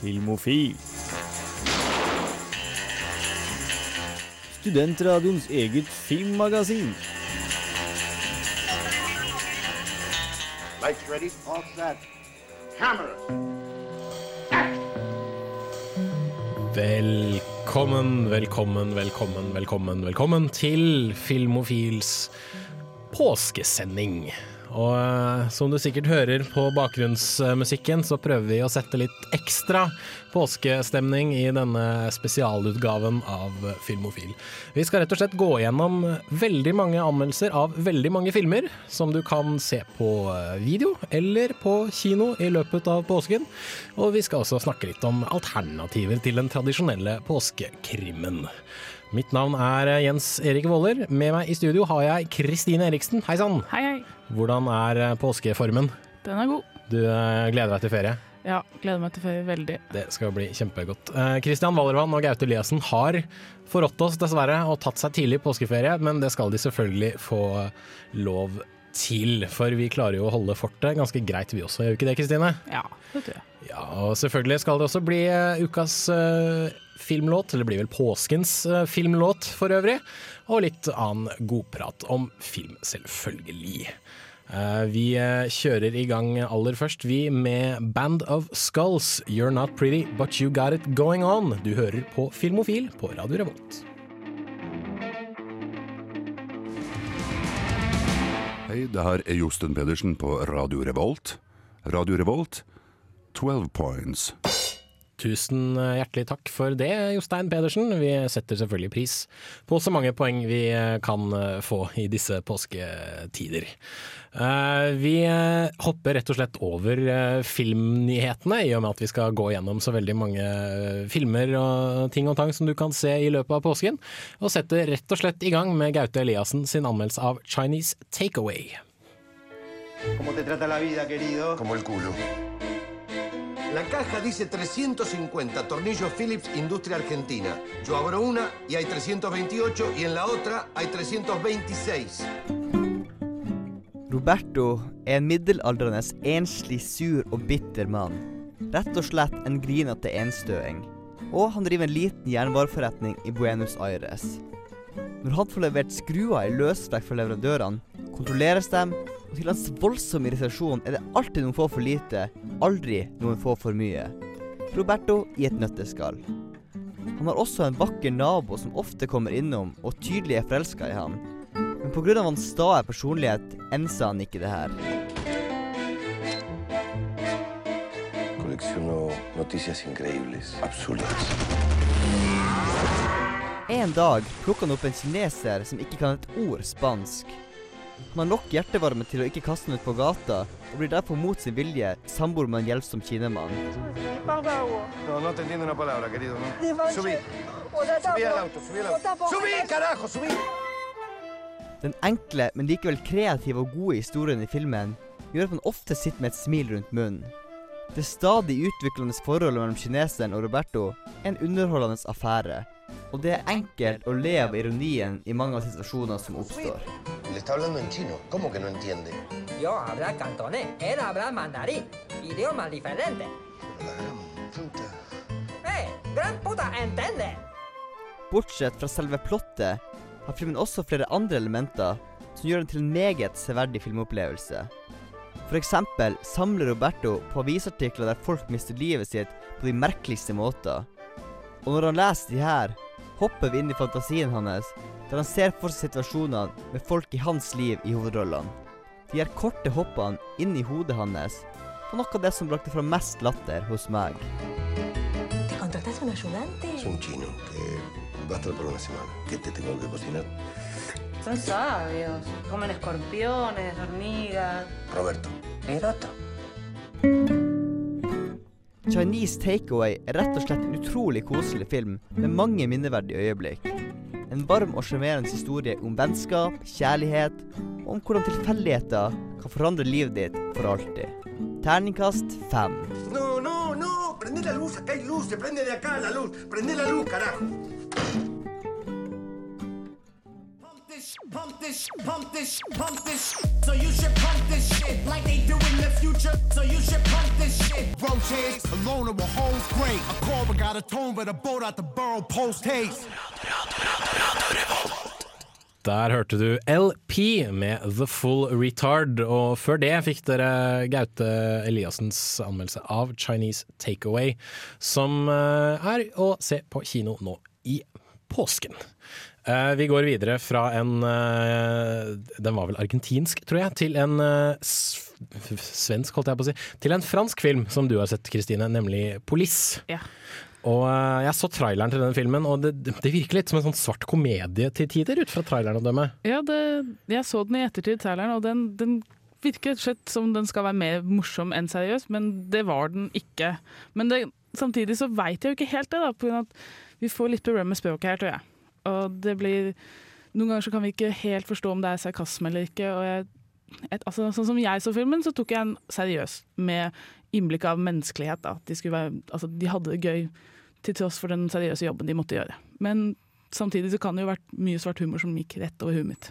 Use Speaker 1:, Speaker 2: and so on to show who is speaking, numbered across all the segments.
Speaker 1: Filmofil. Studentradioens eget filmmagasin.
Speaker 2: Lights ready, all set. Camera.
Speaker 3: Velkommen, velkommen, velkommen, velkommen, velkommen til Filmofils påskesending. Og eh, som du sikkert hører på bakgrunnsmusikken, så prøver vi å sette litt ekstra påskestemning i denne spesialutgaven av Filmofil. Vi skal rett og slett gå gjennom veldig mange anmeldelser av veldig mange filmer, som du kan se på video eller på kino i løpet av påsken. Og vi skal også snakke litt om alternativer til den tradisjonelle påskekrimmen. Mitt navn er Jens Erik Våler. Med meg i studio har jeg Kristine Eriksen. Hei sann!
Speaker 4: Hei, hei.
Speaker 3: Hvordan er påskeformen?
Speaker 4: Den er god.
Speaker 3: Du eh, gleder deg til ferie?
Speaker 4: Ja, gleder meg til ferie veldig.
Speaker 3: Det skal bli kjempegodt. Kristian Wallervann og Gaute Eliassen har forrådt oss, dessverre, og tatt seg tidlig påskeferie, men det skal de selvfølgelig få lov til. For vi klarer jo å holde fortet ganske greit, vi også. Gjør vi ikke det, Kristine?
Speaker 4: Ja, det tror jeg.
Speaker 3: Ja, og selvfølgelig skal det også bli eh, ukas eh, filmlåt, eller blir vel påskens eh, filmlåt for øvrig, og litt annen godprat om film, selvfølgelig. Eh, vi eh, kjører i gang aller først, vi med Band of Skulls, You're Not Pretty But You Got It Going On. Du hører på Filmofil på Radio Revolt.
Speaker 5: Hei, det her er Josten Pedersen på Radio Revolt. Radio Revolt, 12 points.
Speaker 3: Tusen eh, hjertelig takk for det, Jostein Pedersen. Vi setter selvfølgelig pris på så mange poeng vi eh, kan eh, få i disse påsketider. Vi hopper rett og slett over filmnyhetene, i og med at vi skal gå gjennom så veldig mange filmer og ting og tang som du kan se i løpet av påsken, og setter rett og slett i gang med Gaute Eliassen sin anmeldelse av Chinese Takeaway.
Speaker 2: Como te trata la vida, querido?
Speaker 6: Como el culo. La caja dice 350 tornillos Philips Industria Argentina. Yo abro una y hay 328 y en la otra hay 326.
Speaker 7: Roberto er en middelaldrende, enslig, sur og bitter mann. Rett og slett en grinete enstøing. Og han driver en liten jernvareforretning i Buenos Aires. Når han får levert skruer i løsvekt fra leverandørene, kontrolleres dem, og til hans voldsomme irritasjon er det alltid noen få for lite, aldri noen få for mye. Roberto i et nøtteskall. Han har også en vakker nabo som ofte kommer innom og tydelig er forelska i ham. Men pga. hans stae personlighet enser han ikke det her. En dag plukker han opp en kineser som ikke kan et ord spansk. Han har nok hjertevarme til å ikke kaste ham ut på gata, og blir derfor mot sin vilje samboer med en hjelpsom kinemann. Den enkle, men likevel kreative og gode historien i filmen gjør at man ofte sitter med et smil rundt munnen. Det stadig utviklende forholdet mellom kineseren og Roberto er en underholdende affære, og det er enkelt å le av ironien i mange av situasjoner som oppstår.
Speaker 6: Le está hablando en chino. ¿Cómo que no entiende?
Speaker 8: Yo hablar cantonés, él habla mandarín, idiomas diferentes.
Speaker 6: La gran puta.
Speaker 8: ¡Eh! ¡Gran puta! ¿Entiende?
Speaker 7: Bortsett fra selve plottet har filmen også flere andre elementer som gjør den til en meget severdig filmopplevelse. Eksempel samler Roberto på avisartikler der folk mister livet sitt på de merkeligste måter. Og når han leser de her, hopper vi inn i fantasien hans, der han ser for seg situasjoner med folk i hans liv i hovedrollene. De her korte hoppene inn i hodet hans var noe av det som brakte fram mest latter hos meg.
Speaker 9: ¿Te contrataste un ayudante?
Speaker 6: Es un chino que va a estar por una semana. ¿Qué te tengo que cocinar?
Speaker 9: Son sabios. Comen escorpiones, hormigas.
Speaker 6: Roberto.
Speaker 9: Eroto.
Speaker 7: Chinese Takeaway er rett og slett en utrolig koselig film med mange minneverdige øyeblikk. En varm og sjarmerende historie om vennskap, kjærlighet, og om hvordan tilfeldigheter kan forandre livet ditt for alltid. Terningkast fem.
Speaker 6: No, no, no. Prende la luz. Prende la luz. Prende la luz, carajo.
Speaker 10: Pump this, pump this, pump this. So you should pump this shit like they do in the future. So you should pump this shit. Roaches,
Speaker 11: loner with hoes great. A Cobra got a tone, but a boat out the borough post haste.
Speaker 3: Der hørte du LP med The Full Retard, og før det fikk dere Gaute Eliassens anmeldelse av Chinese Takeaway, som eh, er å se på kino nå i påsken. Eh, Vi går videre fra en eh, Den var vel argentinsk, tror jeg, til en eh, svensk, holdt jeg på å si. Til en fransk film som du har sett, Kristine, nemlig Police.
Speaker 12: Ja.
Speaker 3: Og jeg så traileren til den filmen, og det, det virker litt som en sånn svart komedie til tider, ut fra traileren å dømme.
Speaker 12: Ja, det, jeg så den i ettertid, traileren, og den, den virker rett og slett som den skal være mer morsom enn seriøs, men det var den ikke. Men det, samtidig så veit jeg jo ikke helt det, da, av at vi får litt problemer med språket her, tror jeg. Og det blir Noen ganger så kan vi ikke helt forstå om det er sarkasme eller ikke. og jeg et, altså, sånn som jeg så filmen, så tok jeg den seriøs, med innblikk av menneskelighet. Da. De, altså, de hadde det gøy til tross for den seriøse jobben de måtte gjøre. Men samtidig så kan det jo ha vært mye svart humor som gikk rett over huet mitt.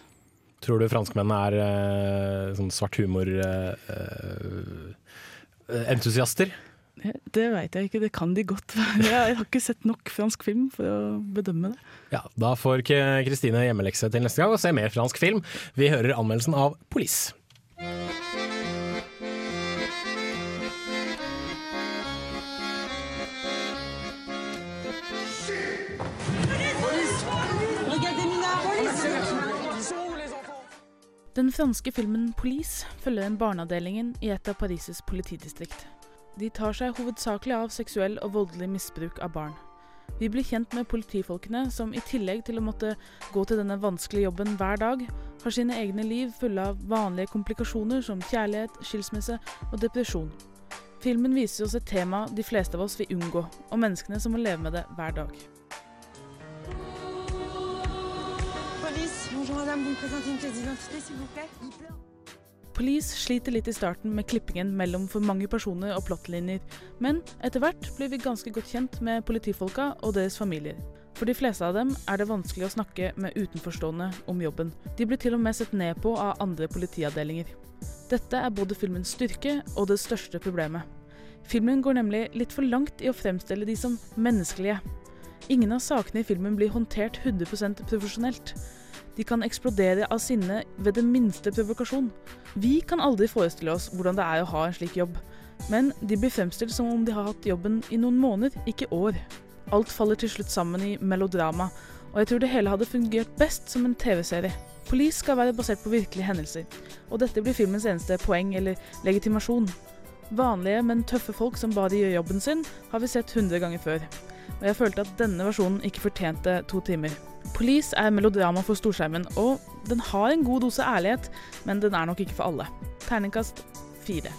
Speaker 3: Tror du franskmennene er eh, sånn svart humor-entusiaster?
Speaker 12: Det veit jeg ikke, det kan de godt være. Jeg har ikke sett nok fransk film for å bedømme det.
Speaker 3: ja, da får Kristine hjemmelekse til neste gang og se mer fransk film. Vi hører anmeldelsen av Police.
Speaker 12: Den franske filmen 'Police' følger en barneavdelingen i et av Paris' politidistrikt. De tar seg hovedsakelig av seksuell og voldelig misbruk av barn. Vi blir kjent med politifolkene som i tillegg til å måtte gå til denne vanskelige jobben hver dag, har sine egne liv fulle av vanlige komplikasjoner som kjærlighet, skilsmisse og depresjon. Filmen viser oss et tema de fleste av oss vil unngå, og menneskene som må leve med det hver dag.
Speaker 13: Police, bonjour madame, vous présentez une pièce d'identité s'il vous plaît
Speaker 12: Police sliter litt i starten med klippingen mellom for mange personer og plottlinjer, men etter hvert blir vi ganske godt kjent med politifolka og deres familier. For de fleste av dem er det vanskelig å snakke med utenforstående om jobben. De blir til og med sett ned på av andre politiavdelinger. Dette er både filmens styrke og det største problemet. Filmen går nemlig litt for langt i å fremstille de som menneskelige. Ingen av sakene i filmen blir håndtert 100% profesjonelt. De kan eksplodere av sinne ved den minste provokasjon. Vi kan aldri forestille oss hvordan det er å ha en slik jobb, men de blir fremstilt som om de har hatt jobben i noen måneder, ikke år. Alt faller til slutt sammen i melodrama, og jeg tror det hele hadde fungert best som en TV-serie. Police skal være basert på virkelige hendelser, og dette blir filmens eneste poeng eller legitimasjon. Vanlige, men tøffe folk som bare gjør jobben sin, har vi sett 100 ganger før. Og jeg følte at denne versjonen ikke fortjente to timer. Police er melodrama for storskjermen, og den har en god dose ærlighet, men den er nok ikke for alle. Terningkast fire.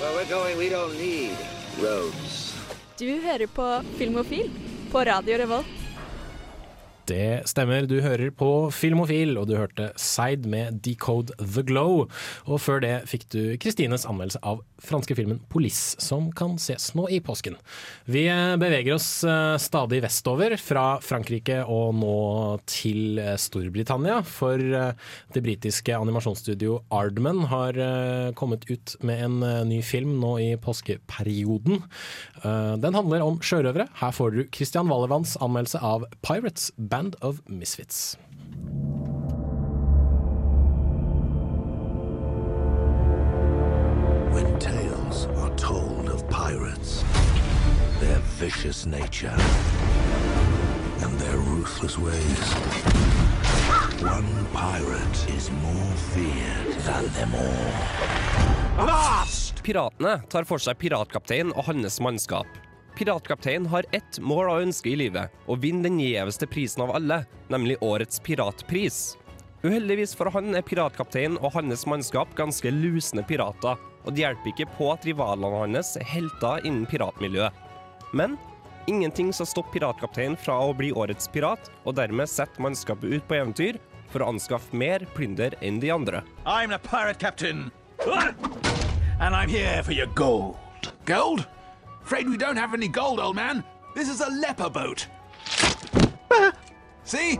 Speaker 6: Well, we're going, we don't need roads.
Speaker 14: Du hører på Filmofil på Radio Revolt.
Speaker 3: Det stemmer, du hører på Filmofil, og du hørte Seid med Decode The Glow. Og før det fikk du Kristines anmeldelse av franske filmen Police, som kan ses nå i påsken. Vi eh, beveger oss eh, stadig vestover, fra Frankrike og nå til eh, Storbritannia. For det britiske animasjonsstudio Ardman har kommet ut med en ny film nå i påskeperioden. Den handler om sjørøvere. Her får du Christian Wallervanns anmeldelse av Pirates Band of Misfits.
Speaker 15: When tales are told of pirates, their vicious nature, and their ruthless ways, one pirate is more feared than them all.
Speaker 16: Piratene tar for seg piratkapteinen og hans mannskap. Piratkapteinen har ett mål og ønske i livet, å vinne den gjeveste prisen av alle, nemlig årets piratpris. Uheldigvis for han er piratkapteinen og hans mannskap ganske lusne pirater, og det hjelper ikke på at rivalene hans er helter innen piratmiljøet. Men ingenting skal stoppe piratkapteinen fra å bli årets pirat, og dermed sette mannskapet ut på eventyr for å anskaffe mer plynder enn de andre.
Speaker 17: I'm the pirate captain. And I'm here for your gold.
Speaker 18: Gold? Afraid we don't have any gold, old man. This is a leper boat.
Speaker 19: See?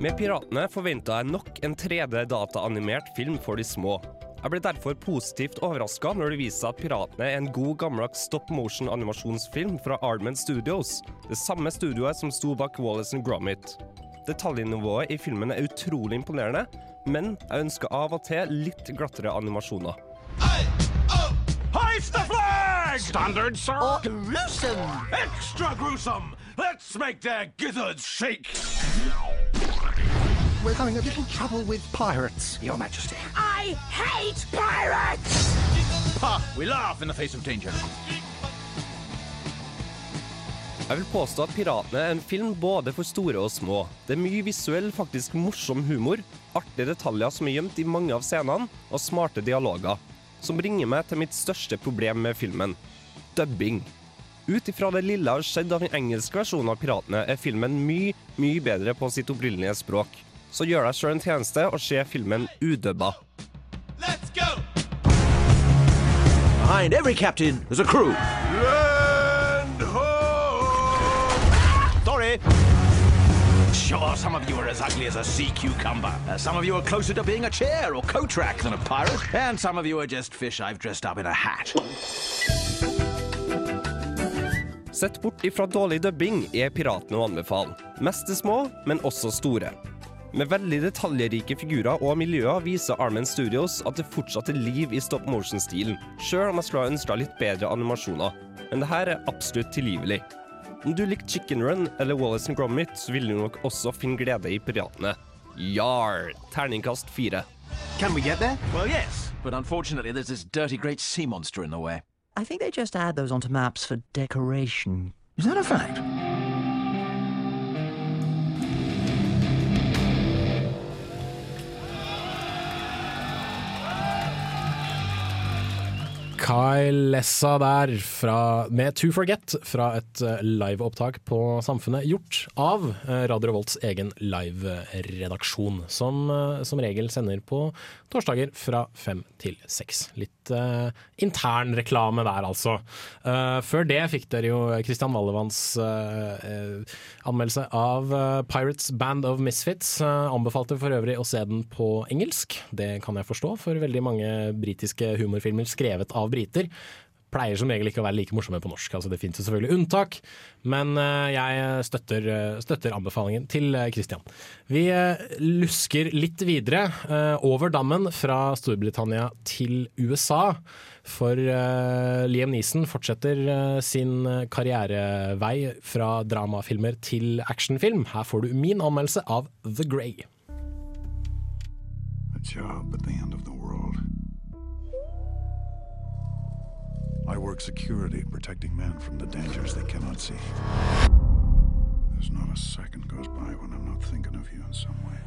Speaker 16: Med Piratene forventa jeg nok en 3D-dataanimert film for de små. Jeg ble derfor positivt overraska når det viser seg at Piratene er en god gammeldags stop motion-animasjonsfilm fra Ardman Studios, det samme studioet som sto bak Wallace and Gromit. Detaljnivået i filmen er utrolig imponerende, men jeg ønsker av og til litt glattere animasjoner.
Speaker 17: The flag! Standard, sir.
Speaker 19: Or
Speaker 17: gruesome. Extra gruesome. Let's make their gizzards shake.
Speaker 19: We're having a little trouble with pirates, Your Majesty.
Speaker 17: I hate pirates! Ha! We laugh in the face of danger.
Speaker 16: Jeg vil påstå at Piratene er en film både for store og små. Det er mye visuell, faktisk morsom humor, artige detaljer som er gjemt i mange av scenene, og smarte dialoger. Som bringer meg til mitt største problem med filmen dubbing. Ut ifra det lille har skjedd av den engelske versjonen av Piratene, er filmen mye, mye bedre på sitt opprinnelige språk. Så gjør deg sjøl en tjeneste og se filmen udubba.
Speaker 17: Behind every captain is a crew.
Speaker 19: Land
Speaker 17: Sure, some of you are as ugly as a sea cucumber. Uh, some of you are closer to being a chair or coat rack than a pirate. And some of you are just fish I've dressed up in a hat.
Speaker 16: Sett bort ifra dårlig dubbing er Piratene å anbefale. Mest er små, men også store. Med veldig detaljrike figurer og miljøer viser Armen Studios at det fortsatt er liv i stop motion-stilen, sjøl om jeg skulle ha ønska litt bedre animasjoner. Men det her er absolutt tilgivelig. Om du likte Chicken Run eller Wallace and Gromit, så vil du nok også finne glede i Piratene. Yar! Terningkast fire.
Speaker 17: Can we get there? Well, yes. But unfortunately, there's this dirty great sea monster in the way.
Speaker 1: I think they just add those onto maps for decoration.
Speaker 17: Is that a fact?
Speaker 3: Kyle Lessa der fra, med To Forget fra et eh, liveopptak på Samfunnet gjort av eh, Radio Volts egen live-redaksjon, som eh, som regel sender på torsdager fra fem til seks. Litt uh, intern reklame der, altså. Uh, før det fikk dere jo Christian Wallevans uh, anmeldelse av Pirates Band of Misfits. anbefalte for øvrig å se den på engelsk. Det kan jeg forstå, for veldig mange britiske humorfilmer skrevet av briter pleier som regel ikke å være like morsomme på norsk. Altså, det finnes jo selvfølgelig unntak, men uh, jeg støtter, uh, støtter, anbefalingen til uh, Christian. Vi lusker litt videre over dammen fra Storbritannia til USA. For Liam Neeson fortsetter sin karrierevei fra dramafilmer til actionfilm. Her får du min anmeldelse av The Grey.
Speaker 11: A job at the end of the world. I work security, protecting men from the dangers they cannot see. There's not a second goes by when I'm not thinking of you in some way.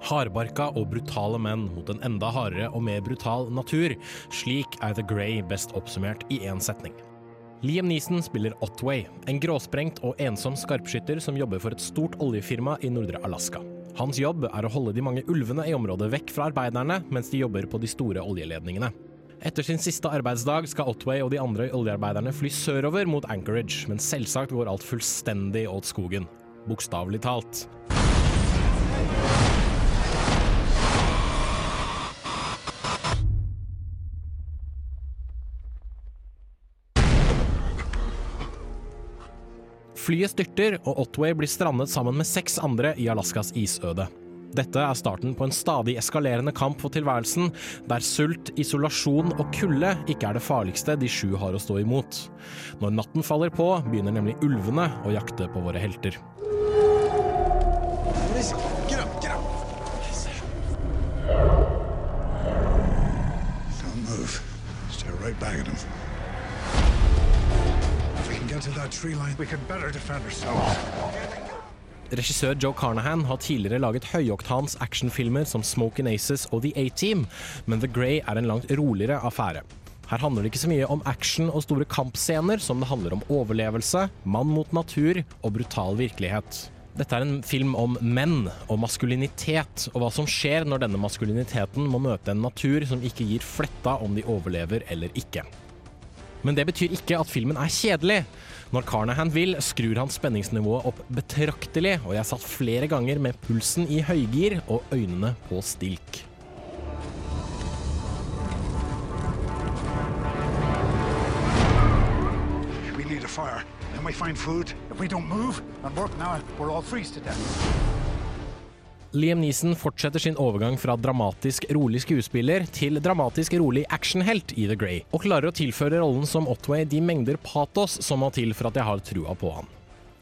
Speaker 3: Hardbarka og brutale menn mot en enda hardere og mer brutal natur. Slik er The Grey best oppsummert i én setning. Liam Neeson spiller Otway, en gråsprengt og ensom skarpskytter som jobber for et stort oljefirma i nordre Alaska. Hans jobb er å holde de mange ulvene i området vekk fra arbeiderne, mens de jobber på de store oljeledningene. Etter sin siste arbeidsdag skal Otway og de andre oljearbeiderne fly sørover mot Anchorage, men selvsagt går alt fullstendig åt skogen. Bokstavelig talt. Flyet styrter, og Otway blir strandet sammen med seks andre i Alaskas isøde. Dette er starten på en stadig eskalerende kamp for tilværelsen, der sult, isolasjon og kulde ikke er det farligste de sju har å stå imot. Når natten faller på, begynner nemlig ulvene å jakte på våre helter.
Speaker 11: Right back at him. If we can get to that tree line, we can better defend ourselves.
Speaker 3: Regissør Joe Carnahan har tidligere laget høyoktans actionfilmer som Smokin' Aces og The A-Team, men The Grey er en langt roligere affære. Her handler det ikke så mye om action og store kampscener som det handler om overlevelse, mann mot natur og brutal virkelighet. Dette er en film om menn og maskulinitet, og hva som skjer når denne maskuliniteten må møte en natur som ikke gir fletta om de overlever eller ikke. Men det betyr ikke at filmen er kjedelig. Når Carnahan vil, skrur han spenningsnivået opp betraktelig, og jeg satt flere ganger med pulsen i høygir og øynene på stilk.
Speaker 11: We need a fire. Then we find food. If we don't move and work now, we're all freeze to death.
Speaker 3: Liam Neeson fortsetter sin overgang fra dramatisk rolig skuespiller til dramatisk rolig actionhelt i The Grey, og klarer å tilføre rollen som Otway de mengder patos som må til for at jeg har trua på han.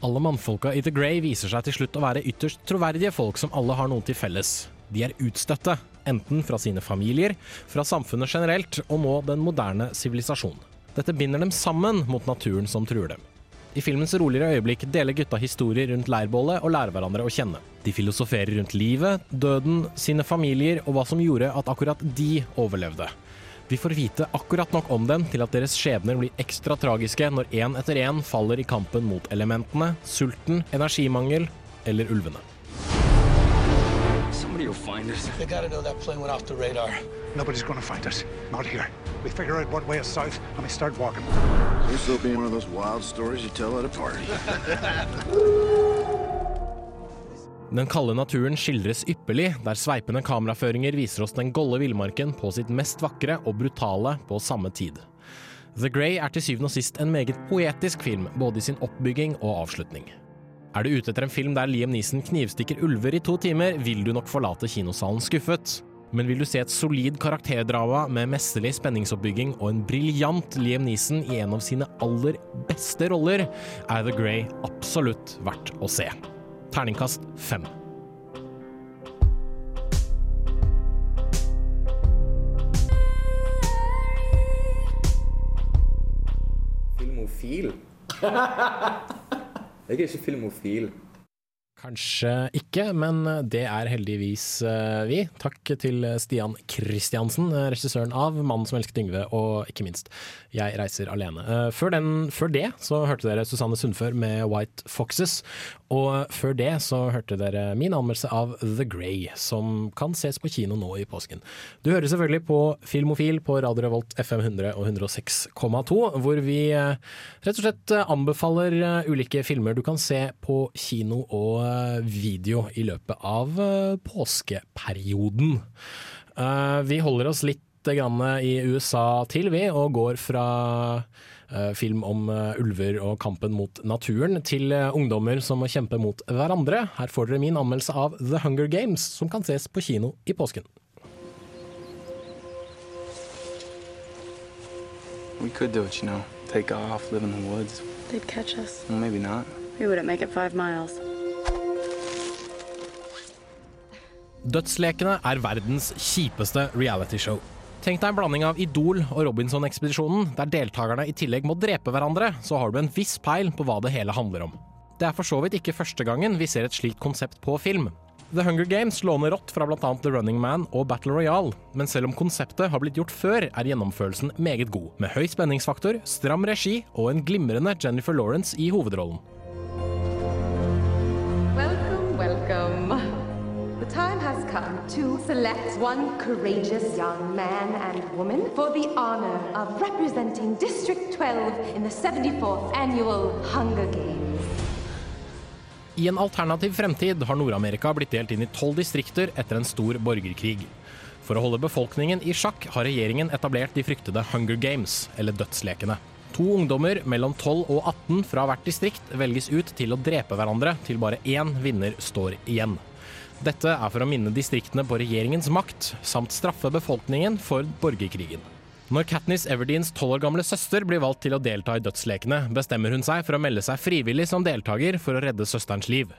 Speaker 3: Alle mannfolka i The Grey viser seg til slutt å være ytterst troverdige folk som alle har noe til felles. De er utstøtte, enten fra sine familier, fra samfunnet generelt og nå den moderne sivilisasjon. Dette binder dem sammen mot naturen som truer dem. I filmens roligere øyeblikk deler gutta historier rundt leirbålet og lærer hverandre å kjenne. De filosoferer rundt livet, døden, sine familier og hva som gjorde at akkurat de overlevde. Vi får vite akkurat nok om dem til at deres skjebner blir ekstra tragiske når én etter én faller i kampen mot elementene, sulten, energimangel eller ulvene.
Speaker 20: Somebody will find us.
Speaker 10: They gotta know that plane went off the radar. Nobody's gonna find us. Not here. We figure out what way is south and we start walking.
Speaker 21: This will be one of those wild stories you tell at a party.
Speaker 3: Den kalde naturen skildres ypperlig, der sveipende kameraføringer viser oss den golde villmarken på sitt mest vakre og brutale på samme tid. The Grey er til syvende og sist en meget poetisk film, både i sin oppbygging og avslutning. Er du ute etter en film der Liam Neeson knivstikker ulver i to timer, vil du nok forlate kinosalen skuffet. Men vil du se et solid karakterdrama med mesterlig spenningsoppbygging og en briljant Liam Neeson i en av sine aller beste roller, er The Grey absolutt verdt å se. Terningkast fem.
Speaker 22: Filmofil? Jeg er ikke filmofil.
Speaker 3: Kanskje ikke, men det er heldigvis eh, vi. Takk til Stian Kristiansen, eh, regissøren av 'Mannen som elsket Yngve', og ikke minst 'Jeg reiser alene'. Eh, Før, den, før det så hørte dere Susanne Sundfør med 'White Foxes'. Og før det så hørte dere min anmeldelse av The Grey, som kan ses på kino nå i påsken. Du hører selvfølgelig på Filmofil på Radio Revolt FM 100 og 106,2, hvor vi eh, rett og slett eh, anbefaler eh, ulike filmer du kan se på kino og video i løpet av påskeperioden. Vi holder oss litt i USA til, vi, og går fra film om eh, ulver og kampen mot naturen til eh, ungdommer som må kjempe mot hverandre. Her får dere min anmeldelse av The Hunger Games, som kan ses på kino i påsken.
Speaker 22: We could do it, you know. Take off, live in the woods.
Speaker 9: They'd catch us.
Speaker 22: Well, maybe not.
Speaker 9: We wouldn't make it five miles.
Speaker 3: Dødslekene er verdens kjipeste realityshow. Tenk deg en blanding av Idol og Robinson-ekspedisjonen, der deltakerne i tillegg må drepe hverandre, så har du en viss peil på hva det hele handler om. Det er for så vidt ikke første gangen vi ser et slikt konsept på film. The Hunger Games låner rått fra bl.a. The Running Man og Battle Royale, men selv om konseptet har blitt gjort før, er gjennomførelsen meget god, med høy spenningsfaktor, stram regi og en glimrende Jennifer Lawrence i hovedrollen.
Speaker 23: To select one courageous young man and woman for the honor of representing District 12 in the 74th annual Hunger Games.
Speaker 3: I en alternativ fremtid har Nord-Amerika blitt delt inn i tolv distrikter etter en stor borgerkrig. For å holde befolkningen i sjakk har regjeringen etablert de fryktede Hunger Games, eller dødslekene. To ungdommer mellom 12 og 18 fra hvert distrikt velges ut til å drepe hverandre til bare én vinner står igjen. Dette er for å minne distriktene på regjeringens makt, samt straffe befolkningen for borgerkrigen. Når Katniss Everdeens tolv år gamle søster blir valgt til å delta i dødslekene, bestemmer hun seg for å melde seg frivillig som deltaker for å redde søsterens liv.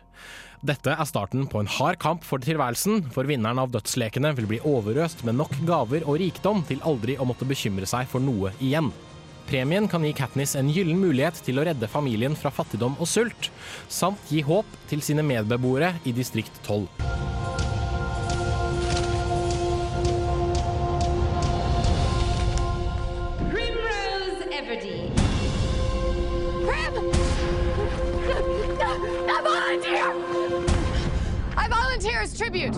Speaker 3: Dette er starten på en hard kamp for tilværelsen, for vinneren av dødslekene vil bli overøst med nok gaver og rikdom til aldri å måtte bekymre seg for noe igjen. Premien kan gi Katniss en gyllen mulighet til å redde familien fra fattigdom og sult, samt gi håp til sine medbeboere i distrikt 12.
Speaker 23: Primrose Everdeen.
Speaker 24: Prim! I volunteer! I volunteer as tribute!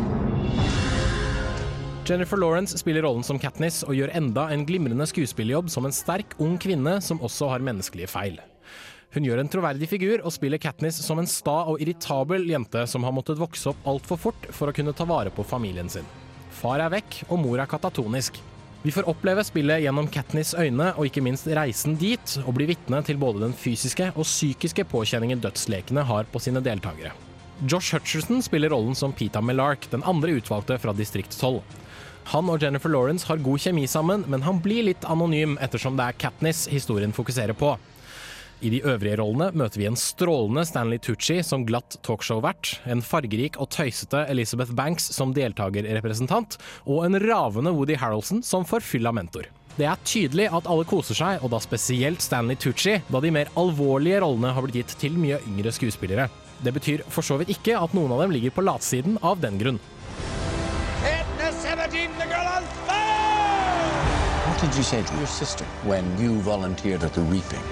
Speaker 3: Jennifer Lawrence spiller rollen som Katniss og gjør enda en glimrende skuespillerjobb som en sterk, ung kvinne som også har menneskelige feil. Hun gjør en troverdig figur og spiller Katniss som en sta og irritabel jente som har måttet vokse opp altfor fort for å kunne ta vare på familien sin. Far er vekk, og mor er katatonisk. Vi får oppleve spillet gjennom Katniss' øyne, og ikke minst reisen dit, og bli vitne til både den fysiske og psykiske påkjenningen dødslekene har på sine deltakere. Josh Hutcherson spiller rollen som Pita Millark, den andre utvalgte fra Distrikt 12. Han og Jennifer Lawrence har god kjemi sammen, men han blir litt anonym ettersom det er Katniss historien fokuserer på. I de øvrige rollene møter vi en strålende Stanley Tucci som glatt talkshow-vert, en fargerik og tøysete Elizabeth Banks som deltakerrepresentant, og en ravende Woody Harroldson som forfylla mentor. Det er tydelig at alle koser seg, og da spesielt Stanley Tucci, da de mer alvorlige rollene har blitt gitt til mye yngre skuespillere. Det betyr for så vidt ikke at noen av dem ligger på latsiden av den grunn.
Speaker 25: What did you say to your sister when you volunteered at the reaping?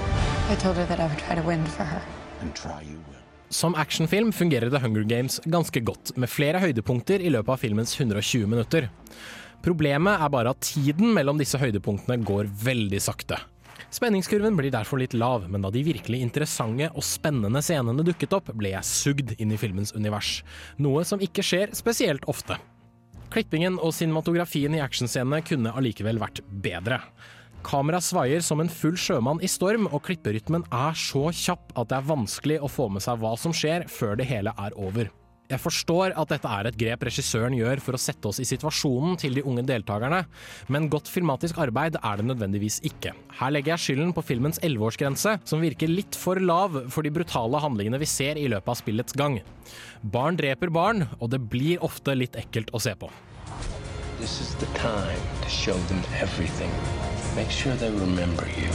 Speaker 24: I told her that I would try to win for her.
Speaker 25: And try you will.
Speaker 3: Som actionfilm fungerer The Hunger Games ganske godt, med flere høydepunkter i løpet av filmens 120 minutter. Problemet er bare at tiden mellom disse høydepunktene går veldig sakte. Spenningskurven blir derfor litt lav, men da de virkelig interessante og spennende scenene dukket opp, ble jeg sugd inn i filmens univers. Noe som ikke skjer spesielt ofte. Klippingen og cinematografien i actionscenene kunne allikevel vært bedre. Kamera svaier som en full sjømann i storm, og klipperytmen er så kjapp at det er vanskelig å få med seg hva som skjer før det hele er over. Jeg forstår at dette er et grep regissøren gjør for å sette oss i situasjonen til de unge deltakerne, men godt filmatisk arbeid er det nødvendigvis ikke. Her legger jeg skylden på filmens elleveårsgrense, som virker litt for lav for de brutale handlingene vi ser i løpet av spillets gang. Barn dreper barn, og det blir ofte litt ekkelt å se på.
Speaker 25: This is the time to show them everything. Make sure they remember you.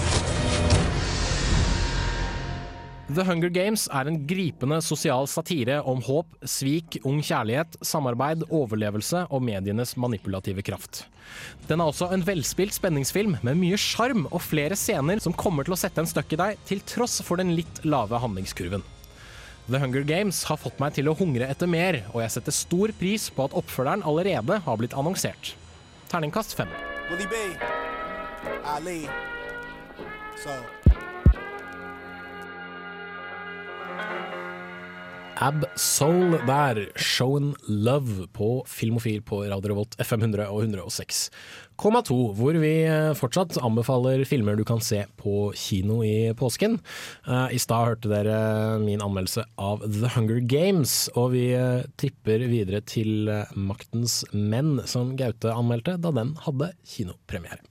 Speaker 3: The Hunger Games er en gripende sosial satire om håp, svik, ung kjærlighet, samarbeid, overlevelse og medienes manipulative kraft. Den er også en velspilt spenningsfilm med mye sjarm og flere scener som kommer til å sette en støkk i deg, til tross for den litt lave handlingskurven. The Hunger Games har fått meg til å hungre etter mer, og jeg setter stor pris på at oppfølgeren allerede har blitt annonsert. Terningkast fem.
Speaker 26: Willie B. Ali. So.
Speaker 3: Ab Soul der, Shown Love på Filmofil på Radio Revolt FM 100 og 106,2, hvor vi eh, fortsatt anbefaler filmer du kan se på kino i påsken. Eh, I stad hørte dere min anmeldelse av The Hunger Games, og vi eh, tripper videre til Maktens menn, som Gaute anmeldte da den hadde kinopremiere.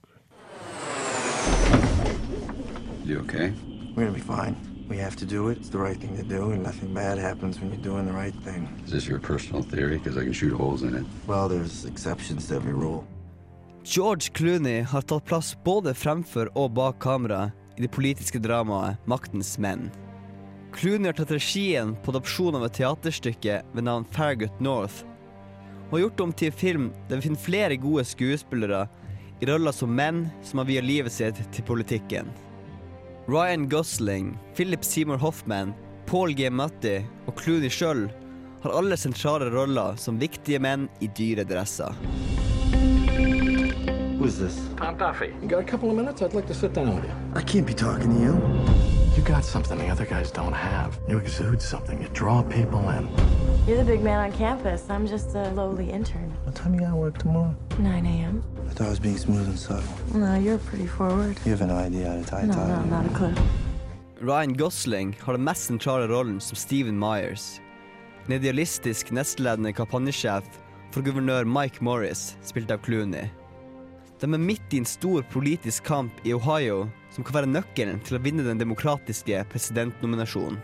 Speaker 27: You okay?
Speaker 28: We're gonna be fine. We have to do it. It's the right thing to do, and nothing bad happens when you're doing the right thing.
Speaker 27: Is this your personal theory? Because I can shoot holes in it.
Speaker 28: Well, there's exceptions to every rule.
Speaker 7: George Clooney har tatt plass både fremfor og bak kamera i det politiske dramaet Maktens menn. Clooney har tatt regien på adopsjon av et teaterstykke ved navn Fargut North, og har gjort det om til en film der vi finner flere gode skuespillere i roller som menn som har viet livet sitt til politikken. Ryan Gosling, Philip Seymour Hoffman, Paul G. Matti og Clooney sjøl har alle sentrale roller som viktige menn i dyre dresser.
Speaker 28: Hvem er this?
Speaker 17: Tom Duffy. You got a couple of minutes? I'd like to sit down with you.
Speaker 28: I can't be talking to you.
Speaker 17: You got something the other guys don't have. You exude something. You draw people in.
Speaker 9: You're the big man on campus. I'm just a lowly intern.
Speaker 28: What time you gotta work tomorrow?
Speaker 9: 9 a.m.
Speaker 28: I thought I was being smooth and subtle.
Speaker 9: No, you're pretty forward.
Speaker 28: You have an idea how to tie a
Speaker 9: No,
Speaker 28: tie.
Speaker 9: no, not a clue.
Speaker 7: Ryan Gosling har den mest sentrale rollen som Stephen Myers. En idealistisk nestledende kampanjesjef for guvernør Mike Morris, spilt av Clooney. De er midt i en stor politisk kamp i Ohio som kan være nøkkelen til å vinne den demokratiske presidentnominasjonen.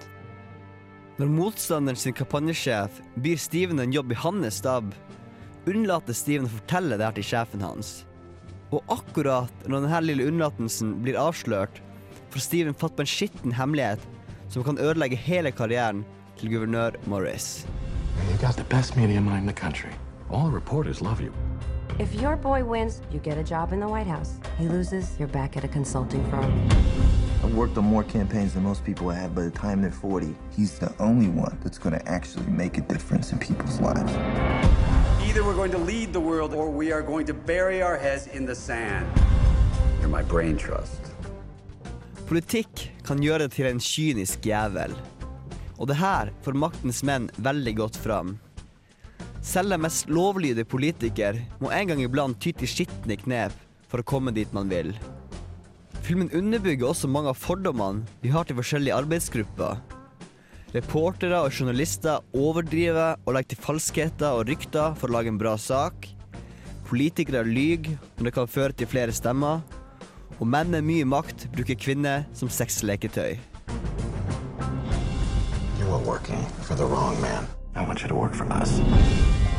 Speaker 7: Når motstanderen sin kampanjesjef byr Steven en jobb i hans stab, unnlater Steven å fortelle det her til sjefen hans. Og akkurat når denne lille unnlatelsen blir avslørt, får Steven fatt på en skitten hemmelighet som kan ødelegge hele karrieren til guvernør Morris.
Speaker 17: You got the best media in the country. All reporters love you.
Speaker 29: If your boy wins, you get a job in the White House. He loses, you're back at a consulting firm.
Speaker 28: I've worked on more campaigns than most people have. By the time they're 40, he's the only one that's gonna actually make a difference in people's lives.
Speaker 30: Either we're going to lead the world or we are going to bury our heads in the sand.
Speaker 27: You're my brain trust.
Speaker 7: Politikk kan gjøre det til en kynisk jævel. Og det her får maktens menn veldig godt fram. Selv den mest lovlydige politiker må en gang iblant ty til skitne knep for å komme dit man vil. Filmen underbygger også mange av fordommene vi har til forskjellige arbeidsgrupper. Reportere og journalister overdriver og legger til falskheter og rykter for å lage en bra sak. Politikere lyver når det kan føre til flere stemmer. Og menn med mye makt bruker kvinner som sexleketøy.
Speaker 28: You are for the wrong man. I want you to work for us.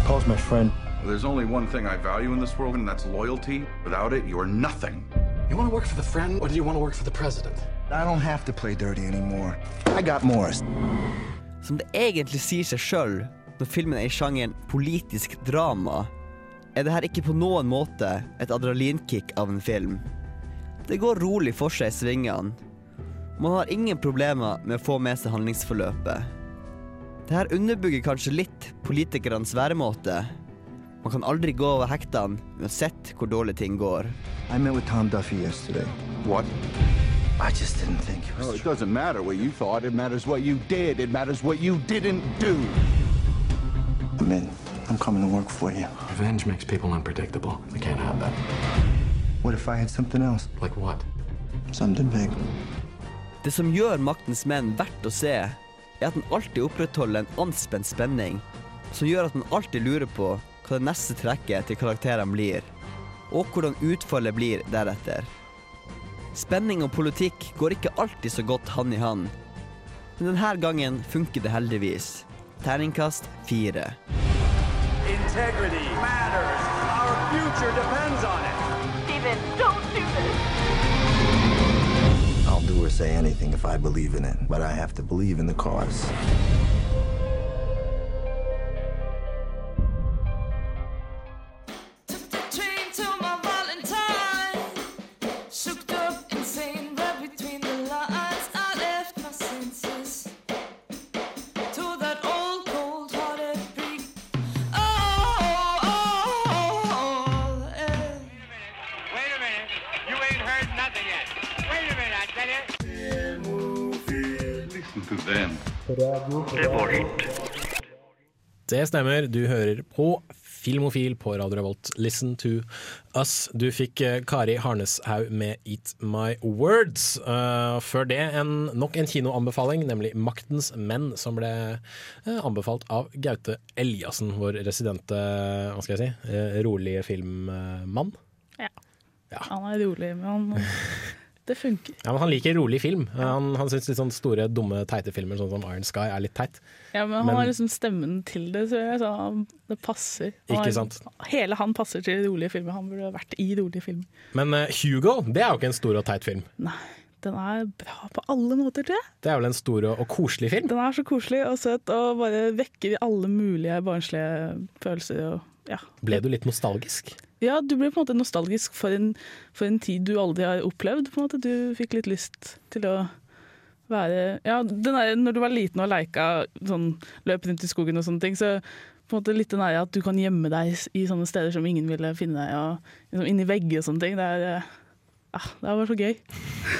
Speaker 11: Paul's my friend. There's only one thing I value in this world, and that's loyalty. Without it, you're nothing.
Speaker 28: You want to work for the friend, or do you want to work for the president? I don't have to play dirty anymore. I got Morris.
Speaker 7: Som det egentlig sier seg sjøl når filmen er i sjangeren politisk drama, er det her ikke på noen måte et adrenalinkick av en film. Det går rolig for seg i svingene. Man har ingen problemer med å få med seg handlingsforløpet. Det her underbygger kanskje litt politikernes væremåte. Man kan aldri gå over hektene uansett hvor dårlig ting går.
Speaker 28: I met with Tom Duffy yesterday.
Speaker 11: What?
Speaker 28: I just didn't think it was
Speaker 11: Oh, it doesn't matter what you thought. It matters what you did. It matters what you didn't do.
Speaker 28: I'm in. I'm coming to work for you.
Speaker 22: Revenge makes people unpredictable. We can't have that.
Speaker 28: What if I had something else?
Speaker 22: Like what?
Speaker 28: Something big.
Speaker 7: Det som gjør Maktens menn verdt å se, er at den alltid opprettholder en anspent spenning, som gjør at man alltid lurer på hva det neste trekket til karakterene blir, og hvordan utfallet blir deretter. Spenning og politikk går ikke alltid så godt hand i hand, men denne gangen funker det heldigvis. Terningkast fire.
Speaker 20: Integrity matters. Our future depends on
Speaker 28: Or say anything if I believe in it, but I have to believe in the cause.
Speaker 3: Det stemmer, du hører på Filmofil på Radio Revolt. Listen to us. Du fikk eh, Kari Harneshaug med Eat My Words. Uh, før det en, nok en kinoanbefaling, nemlig Maktens menn, som ble uh, anbefalt av Gaute Eliassen, vår residente, hva skal jeg si, uh, rolige filmmann.
Speaker 12: Ja. Han er rolig, men han, det funker.
Speaker 3: Ja, men han liker rolig film. Han, han syns sånn store, dumme, teite filmer sånn som Iron Sky er litt teit.
Speaker 12: Ja, men han
Speaker 3: Men-
Speaker 12: har liksom stemmen til det, tror jeg. Så han, det passer. Han
Speaker 3: Ikke
Speaker 12: har-
Speaker 3: sant?
Speaker 12: Hele han passer til rolige filmer. Han burde vært i rolige filmer.
Speaker 3: Men uh, Hugo, det er jo ikke en stor og teit film.
Speaker 12: Nei, den er bra på alle måter, tror jeg.
Speaker 3: Det er vel en stor og, og koselig film?
Speaker 12: Den er så koselig og søt og bare vekker alle mulige barnslige følelser. Og, ja.
Speaker 3: Ble du litt nostalgisk?
Speaker 12: Ja, du ble på en måte nostalgisk for en, for en tid du aldri har opplevd. På en måte. Du fikk litt lyst til å være Ja, der, når du var liten og leika sånn, løp rundt i skogen og sånne ting, så på en måte litt den at du kan gjemme deg i sånne steder som ingen ville finne deg, og liksom inni vegger og sånne ting. Det er, eh, ah, det bare så gøy.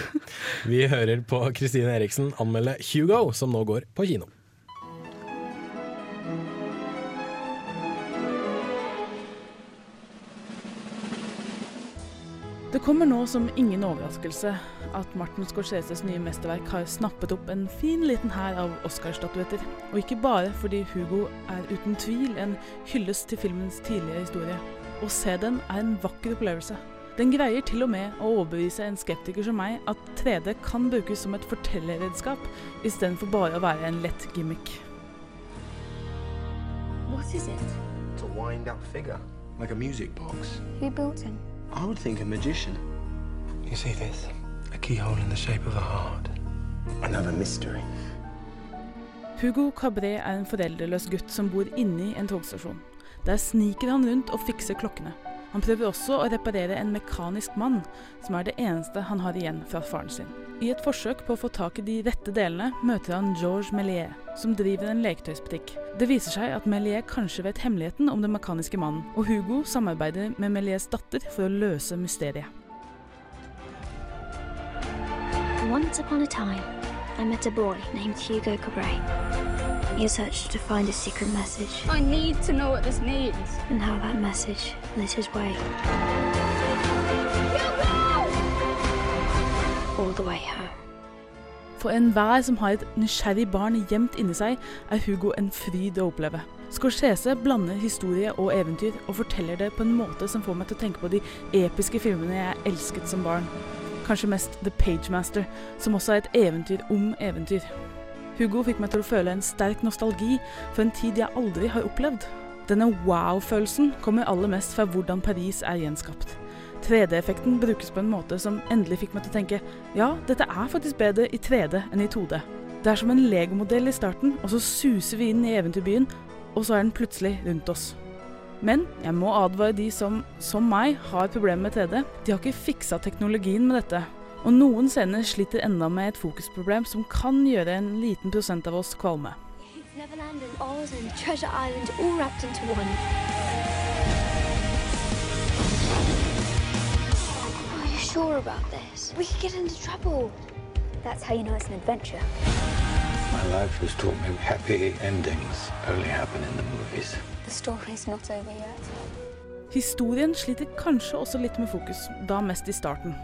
Speaker 3: Vi hører på Kristine Eriksen anmelde Hugo, som nå går på kino.
Speaker 12: Det kommer nå som ingen overraskelse at Martin Scorseses nye mesterverk har snappet opp en fin liten hær av Oscar-statuetter. Og ikke bare fordi Hugo er uten tvil en hyllest til filmens tidligere historie. Å se den er en vakker opplevelse. Den greier til og med å overbevise en skeptiker som meg at 3D kan brukes som et fortellerredskap, istedenfor bare å være en lett gimmick.
Speaker 24: What is it?
Speaker 17: It's a wind-up figure, like a music box.
Speaker 24: Who built him?
Speaker 17: I would think a magician. You see this? A keyhole in the shape of a heart. Another mystery.
Speaker 12: Hugo Cabret er en foreldreløs gutt som bor inni en togstasjon. Der sniker han rundt og fikser klokkene. Han prøver også å reparere en mekanisk mann, som er det eneste han har igjen fra faren sin. I et forsøk på å få tak i de rette delene møter han George Melier, som driver en leketøysbutikk. Det viser seg at Melier kanskje vet hemmeligheten om den mekaniske mannen, og Hugo samarbeider med Meliers datter for å løse mysteriet.
Speaker 31: Once upon a time, I met a boy named Hugo Cabray. He searched to find a secret message.
Speaker 32: I need to know what this means.
Speaker 31: And how that message lit his way.
Speaker 12: For enhver som har et nysgjerrig barn gjemt inni seg, er Hugo en fryd å oppleve. Scorsese blander historie og eventyr, og forteller det på en måte som får meg til å tenke på de episke filmene jeg elsket som barn kanskje mest The Pagemaster, som også er et eventyr om eventyr. Hugo fikk meg til å føle en sterk nostalgi for en tid jeg aldri har opplevd. Denne wow-følelsen kommer aller mest fra hvordan Paris er gjenskapt. 3D-effekten brukes på en måte som endelig fikk meg til å tenke ja, dette er faktisk bedre i 3D enn i 2D. Det er som en legomodell i starten, og så suser vi inn i eventyrbyen, og så er den plutselig rundt oss. Men jeg må advare de som, som meg, har problemer med 3D. De har ikke fiksa teknologien med dette. Og noen scener sliter enda med et fokusproblem som kan gjøre en liten prosent av oss kvalme.
Speaker 31: Neverland and Oz and Treasure Island all wrapped into one. Sure about this? We could get into trouble.
Speaker 32: That's how you know it's an adventure.
Speaker 28: My life has taught me happy endings only happen in the movies.
Speaker 32: The story's not over yet.
Speaker 12: Historien sliter kanskje også litt med fokus, da mest i starten.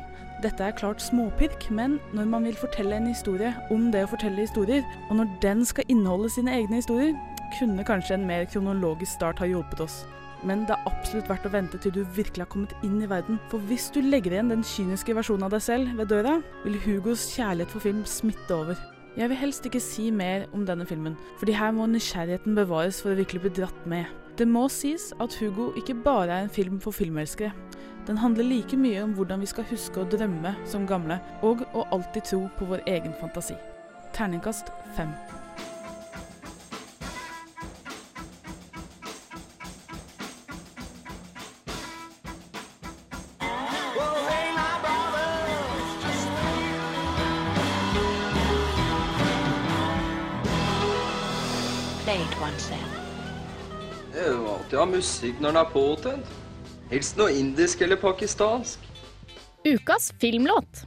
Speaker 12: Dette er klart småpirk, men når man vil fortelle en historie om det å fortelle historier, og når den skal inneholde sine egne historier, kunne kanskje en mer kronologisk start ha hjulpet oss. Men det er absolutt verdt å vente til du virkelig har kommet inn i verden. For hvis du legger igjen den kyniske versjonen av deg selv ved døra, vil Hugos kjærlighet for film smitte over. Jeg vil helst ikke si mer om denne filmen, fordi her må nysgjerrigheten bevares for å virkelig bli dratt med. Det må sies at Hugo ikke bare er en film for filmelskere. Den handler like mye om hvordan vi skal huske å drømme som gamle, og å alltid tro på vår egen fantasi. Terningkast fem.
Speaker 33: Musikk når den er påtent. Helst noe indisk eller pakistansk.
Speaker 34: Ukas filmlåt.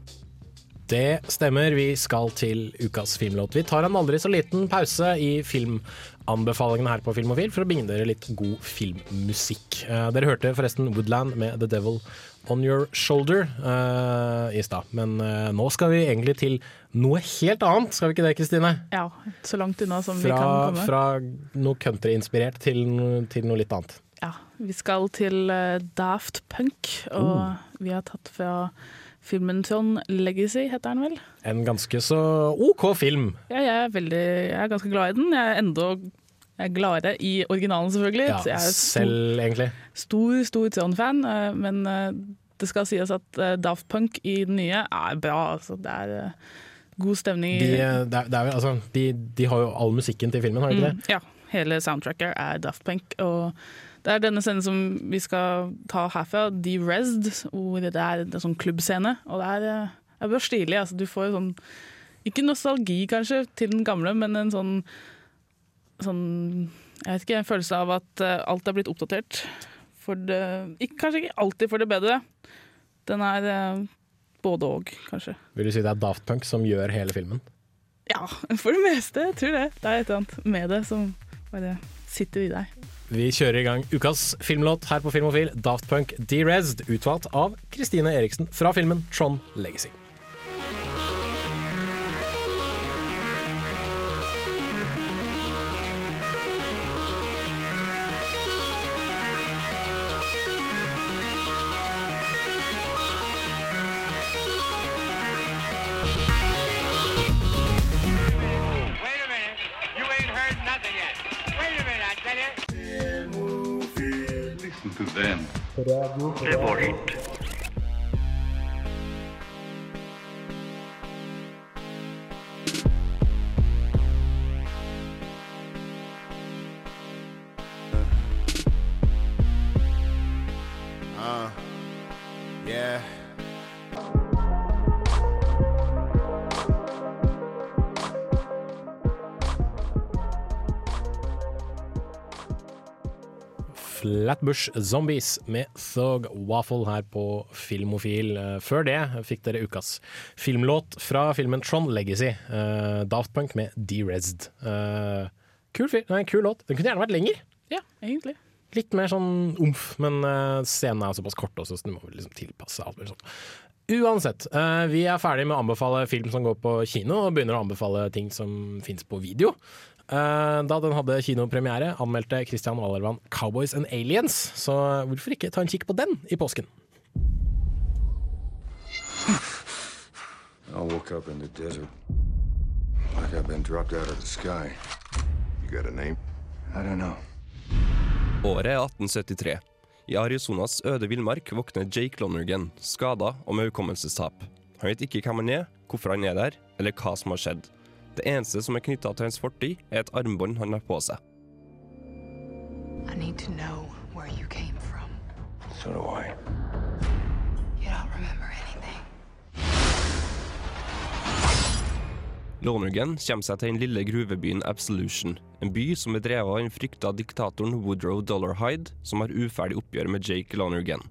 Speaker 3: Det stemmer, vi skal til ukas filmlåt. Vi tar en aldri så liten pause i filmanbefalingene her på Filmofil for å bringe dere litt god filmmusikk. Eh, dere hørte forresten Woodland med The Devil On Your Shoulder uh, i stad, men uh, nå skal vi egentlig til noe helt annet, skal vi ikke det Kristine?
Speaker 12: Ja, så langt unna som vi kan komme.
Speaker 3: fra noe countryinspirert til, til noe litt annet.
Speaker 12: Ja, vi skal til Daft Punk, og
Speaker 3: Oh.
Speaker 12: vi har tatt fra filmen Tron Legacy, heter den vel?
Speaker 3: En ganske så OK film.
Speaker 12: Ja, jeg er, veldig, jeg er ganske glad i den. Jeg er enda jeg er gladere i originalen, selvfølgelig.
Speaker 3: Ja,
Speaker 12: jeg er stor,
Speaker 3: selv, egentlig.
Speaker 12: stor, stor Tron-fan, eh, men eh, det skal sies at eh, Daft Punk i den nye er bra. Altså. Det er god stemning.
Speaker 3: De, det er, det er, altså, de, de har jo all musikken til filmen, har de ikke
Speaker 12: Mm,
Speaker 3: det?
Speaker 12: ja, hele soundtracket er Daft Punk. Og det er denne scenen som vi skal ta herfra, De-Resed, hvor det er en sånn klubbscene. Og det er, eh, det er bare stilig. Altså, du får sånn Ikke nostalgi, kanskje, til den gamle, men en sånn sånn Jeg vet ikke, en følelse av at eh, alt er blitt oppdatert. For det, ikke, kanskje ikke alltid for det bedre. Den er eh, både og, kanskje.
Speaker 3: Vil du si det er Daft Punk som gjør hele filmen?
Speaker 12: Ja, for det meste. Jeg tror det. Det er et eller annet med det som bare sitter i deg.
Speaker 3: Vi kjører i gang ukas filmlåt her på Filmofil. Daft Punk D-Rezd, utvalgt av Kristine Eriksen fra filmen Tron Legacy.
Speaker 20: You.
Speaker 11: Listen to them.
Speaker 3: Flatbush Zombies med Thug Waffle her på Filmofil. Eh, Før det fikk dere ukas filmlåt fra filmen Tron Legacy. uh, Daft Punk med Derezed. Uh, kul, nei, kul låt. Den kunne gjerne vært lenger.
Speaker 12: Ja, egentlig.
Speaker 3: Litt mer sånn omf, men uh, scenen er såpass kort også, så du må liksom tilpasse alt sånn. Uansett, eh, vi er ferdig med å anbefale film som går på kino, og begynner å anbefale ting som fins på video. Eh, da den hadde kinopremiere, anmeldte Christian Valervann 'Cowboys and Aliens', så hvorfor ikke ta en kikk på den i påsken?
Speaker 11: I woke up in the desert. Like I've been dropped out of the sky. You got a name? I don't know.
Speaker 16: Året er 1873. I Arizonas øde villmark våkner Jake Lonergan, skada og med hukommelsestap. Han vet ikke hvem han er, hvorfor han er der, eller hva som har skjedd. Det eneste som er knytta til hans fortid, er et armbånd han har på seg.
Speaker 24: I need to know where you came from.
Speaker 11: So do I.
Speaker 24: You don't remember anything.
Speaker 16: Lonergan kommer seg til den lille gruvebyen Absolution, en by som er drevet av den frykta diktatoren Woodrow Dollarhide, som har uferdig oppgjør med Jake Lonergan.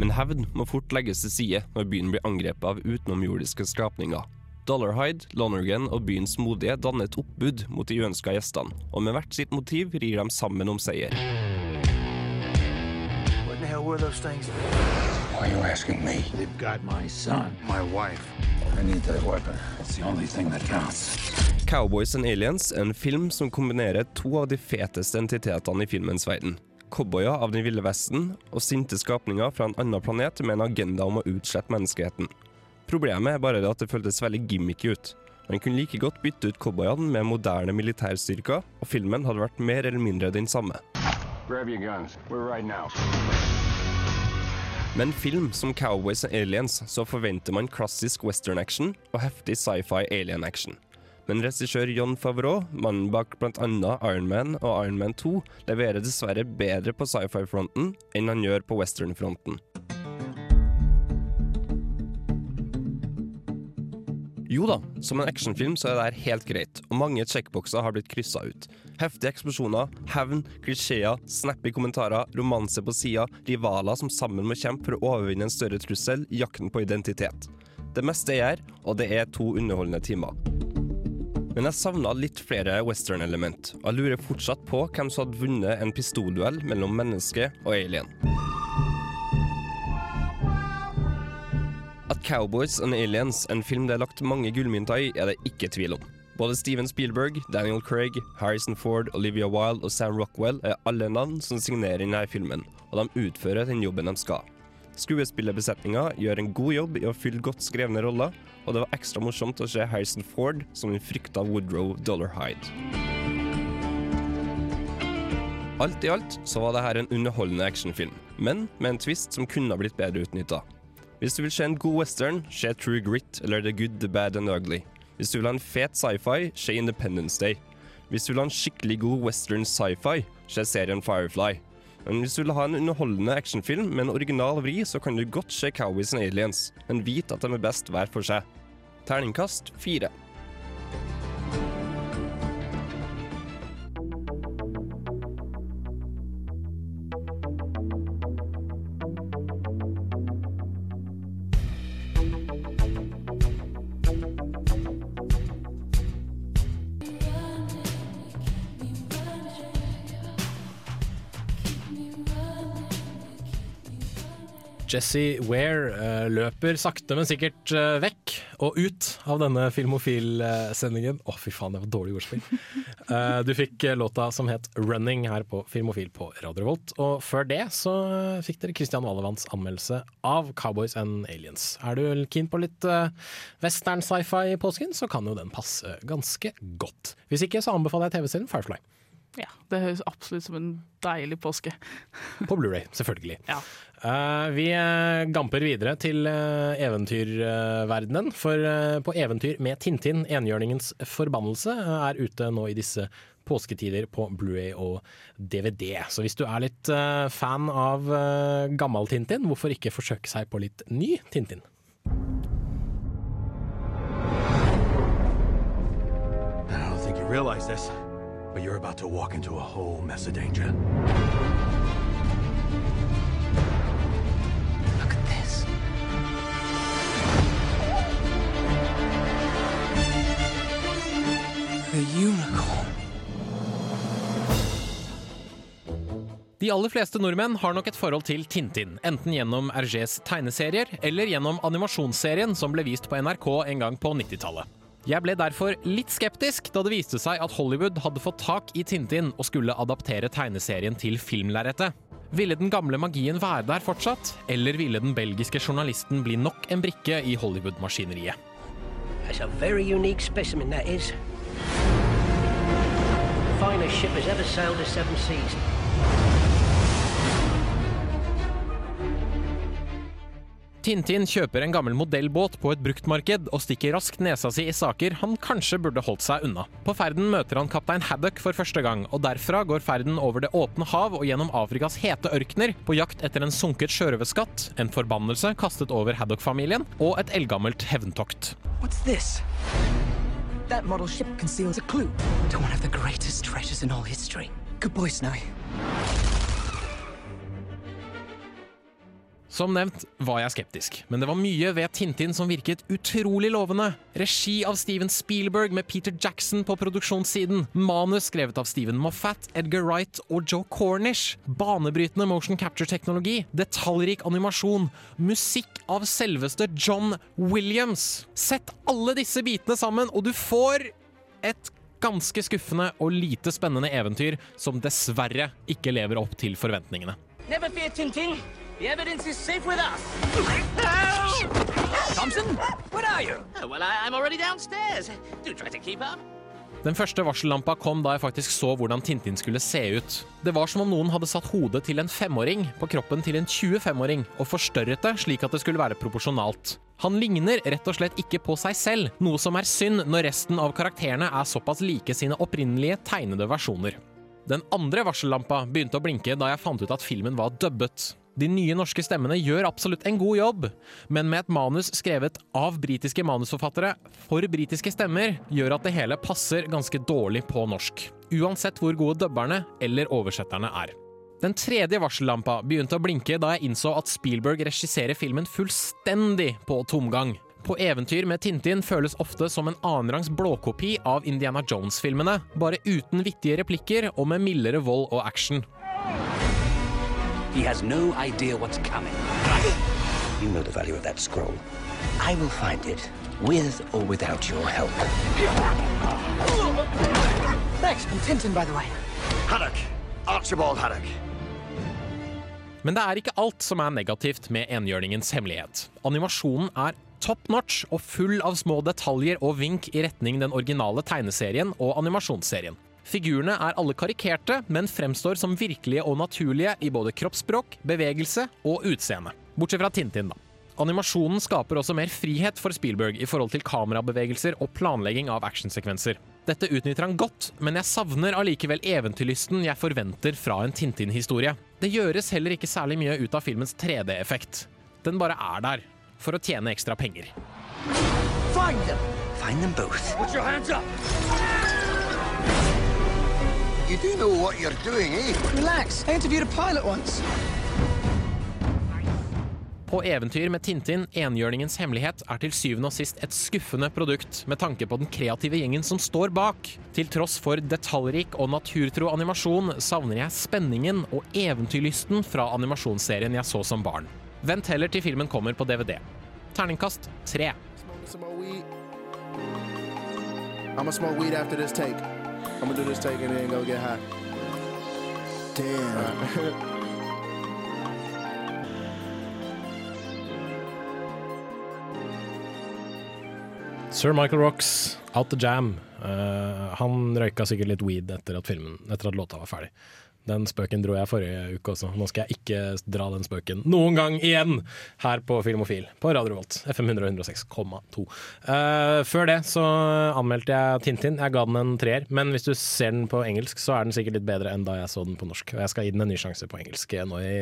Speaker 16: Men hevn må fort legges til side når byen blir angrepet av utenomjordiske skrapninger. Dollarhide, Lonergan og byens modige danner et oppbud mot de uønska gjestene, og med hvert sitt motiv rir de sammen om seier.
Speaker 17: What in the hell were those things?
Speaker 11: Why are you asking me?
Speaker 17: They've got my son.
Speaker 11: My wife. I need that weapon. It's the only thing that counts.
Speaker 16: Cowboys and Aliens er en film som kombinerer to av de feteste entitetene i filmens verden. Cowboyer av den ville vesten og sinte skapninger fra en annen planet med en agenda om å utslette menneskeheten. Problemet er bare det at det føltes veldig gimmicky ut. Man kunne like godt bytte ut cowboyene med moderne militærstyrker, og filmen hadde vært mer eller mindre den samme.
Speaker 11: Grab your guns. We're right now.
Speaker 16: Med en film som Cowboys and Aliens så forventer man klassisk western action og heftig sci-fi alien action. Men regissør John Favreau, mannen bak bl.a. Iron Man og Iron Man 2, leverer dessverre bedre på sci-fi-fronten enn han gjør på western-fronten. Jo da, som en actionfilm så er det her helt greit, og mange checkboxer har blitt kryssa ut. Heftige eksplosjoner, hevn, klisjeer, snappy kommentarer, romanse på sida, rivaler som sammen må kjempe for å overvinne en større trussel i jakten på identitet. Det meste er her, og det er to underholdende timer. Men jeg savna litt flere western-element, og jeg lurer fortsatt på hvem som hadde vunnet en pistolduell mellom menneske og alien. At Cowboys and Aliens, en film det er lagt mange gullmynter i, er det ikke tvil om. Både Steven Spielberg, Daniel Craig, Harrison Ford, Olivia Wilde og Sam Rockwell er alle navn som signerer denne filmen, og de utfører den jobben de skal. Skuespillerbesetninga gjør en god jobb i å fylle godt skrevne roller, og det var ekstra morsomt å se Harrison Ford som den frykta Woodrow Dollarhide. Alt i alt så var dette en underholdende actionfilm, men med en twist som kunne ha blitt bedre utnytta. Hvis du vil se en god western, se True Grit eller The Good, The Bad and Ugly. Hvis du vil ha en fet sci-fi, se Independence Day. Hvis du vil ha en skikkelig god western sci-fi, se serien Firefly. Men hvis du vil ha en underholdende actionfilm med en original vri, så kan du godt se Cowboys and Aliens, men vit at de er best hver for seg. Terningkast fire.
Speaker 3: Jesse Ware eh, løper sakte, men sikkert eh, vekk og ut av denne Filmofil-sendingen. Å, fy faen, det var dårlig ordspill. Eh, du fikk låta som het 'Running' her på Filmofil på Radio Revolt. Og før det så fikk dere Christian Valevanns anmeldelse av 'Cowboys and Aliens'. Er du keen på litt western sci-fi i påsken, så kan jo den passe ganske godt. Hvis ikke, så anbefaler jeg TV-serien Firefly.
Speaker 12: Ja, det høres absolutt som en deilig påske.
Speaker 3: På Blu-ray, selvfølgelig.
Speaker 12: Ja.
Speaker 3: Eh, vi uh, gamper videre til uh, eventyrverdenen. For på Eventyr med Tintin, enhjørningens forbannelse, er ute nå i disse påsketider på Blu-ray og DVD. Så hvis du er litt fan av gammel Tintin, hvorfor ikke forsøke seg på litt ny Tintin?
Speaker 17: I don't think you realize this, but you're about to walk into a whole mess of danger.
Speaker 3: De aller fleste nordmenn har nok et forhold til Tintin, enten gjennom Hergés tegneserier eller gjennom animasjonsserien som ble vist på NRK en gang på 90-tallet. Jeg ble derfor litt skeptisk da det viste seg at Hollywood hadde fått tak i Tintin og skulle adaptere tegneserien til filmlerretet. Ville den gamle magien være der fortsatt, eller ville den belgiske journalisten bli nok en brikke i Hollywood-maskineriet?
Speaker 35: That's a very unique specimen, that is. Finest ship has ever sailed the seven seas.
Speaker 3: Tintin kjøper en gammel modellbåt på et bruktmarked og stikker raskt nesa si i saker han kanskje burde holdt seg unna. På ferden møter han kaptein Haddock for første gang, og derfra går ferden over det åpne hav og gjennom Afrikas hete ørkener på jakt etter en sunket sjørøverskatt, en forbannelse kastet over Haddock-familien og et eldgammelt hevntokt.
Speaker 36: What's this? That model ship conceals a clue to one of the greatest treasures in all history. Good boy, Snowy.
Speaker 3: Som nevnt var jeg skeptisk, men det var mye ved Tintin som virket utrolig lovende. Regi av Steven Spielberg med Peter Jackson på produksjonssiden. Manus skrevet av Steven Moffat, Edgar Wright og Joe Cornish. Banebrytende motion capture-teknologi. Detaljrik animasjon. Musikk av selveste John Williams. Sett alle disse bitene sammen, og du får et ganske skuffende og lite spennende eventyr som dessverre ikke lever opp til forventningene.
Speaker 35: Never fear, Tintin. The evidence is safe with us.
Speaker 36: Thompson, what are you?
Speaker 35: Oh, well, I, I'm already downstairs. Do try to keep up.
Speaker 3: Den første varsellampa kom da jeg faktisk så hvordan Tintin skulle se ut. Det var som om noen hadde satt hodet til en femåring på kroppen til en 25-åring og forstørret det slik at det skulle være proporsjonalt. Han ligner rett og slett ikke på seg selv, noe som er synd når resten av karakterene er såpass like sine opprinnelige tegnede versjoner. Den andre varsellampa begynte å blinke da jeg fant ut at filmen var dubbet. De nye norske stemmene gjør absolutt en god jobb, men med et manus skrevet av britiske manusforfattere for britiske stemmer, gjør at det hele passer ganske dårlig på norsk. Uansett hvor gode dubberne eller oversetterne er. Den tredje varsellampa begynte å blinke da jeg innså at Spielberg regisserer filmen fullstendig på tomgang. På eventyr med Tintin føles ofte som en annenrangs blåkopi av Indiana Jones-filmene, bare uten vittige replikker og med mildere vold og action.
Speaker 37: He has no idea what's coming. You know the value of that scroll. I will find it, with or without your help.
Speaker 36: Thanks, I'm Tintin, by the way.
Speaker 37: Haddock! Archibald Haddock.
Speaker 3: Men det er ikke alt som er negativt med enhjørningens hemmelighet. Animasjonen er top notch og full av små detaljer og vink i retning den originale tegneserien og animasjonsserien. Figurene er alle karikerte, men fremstår som virkelige og naturlige i både kroppsspråk, bevegelse og utseende. Bortsett fra Tintin, da. Animasjonen skaper også mer frihet for Spielberg i forhold til kamerabevegelser og planlegging av actionsekvenser. Dette utnytter han godt, men jeg savner allikevel eventyrlysten jeg forventer fra en Tintin-historie. Det gjøres heller ikke særlig mye ut av filmens 3D-effekt. Den bare er der, for å tjene ekstra penger.
Speaker 37: Find them! Find them both.
Speaker 20: Put your hands up!
Speaker 37: You do know what you're doing, eh?
Speaker 36: Relax, I interviewed a pilot once.
Speaker 3: På eventyr med Tintin, enhjørningens hemmelighet, er til syvende og sist et skuffende produkt med tanke på den kreative gjengen som står bak. Til tross for detaljrik og naturtro animasjon savner jeg spenningen og eventyrlysten fra animasjonsserien jeg så som barn. Vent heller til filmen kommer på DVD. Terningkast tre.
Speaker 38: I'm gonna smoke weed after this take. I'm gonna do this take and then go get high. Damn.
Speaker 3: Sir Michael Rocks, Out the Jam. Uh, han røyka sikkert litt weed etter at, filmen, etter at låta var ferdig. Den spøken dro jeg forrige uke også. Nå skal jeg ikke dra den spøken noen gang igjen her på Filmofil på Radio Volt. FM 106,2. Uh, før det så anmeldte jeg Tintin. Jeg ga den en treer. Men hvis du ser den på engelsk, så er den sikkert litt bedre enn da jeg så den på norsk. Og jeg skal gi den en ny sjanse på engelsk nå, i,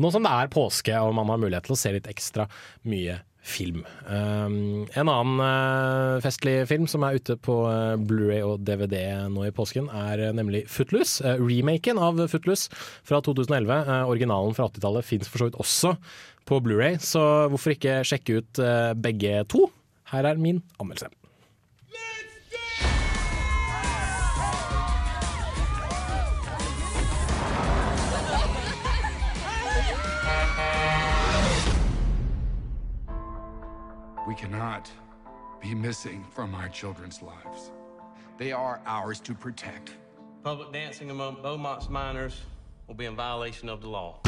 Speaker 3: nå som det er påske og man har mulighet til å se litt ekstra mye film. Um, en annen uh, festlig film som er ute på uh, Blu-ray og DVD nå i påsken, er uh, nemlig Footloose. remaken av Footloose fra 2011. originalen fra 80-tallet fins for så vidt også på Blu-ray, så hvorfor ikke sjekke ut begge to? Her er min anmeldelse.
Speaker 39: We cannot be missing from our children's lives. They are ours to protect.
Speaker 40: Public dancing among Beaumont's minors will be in violation of the law.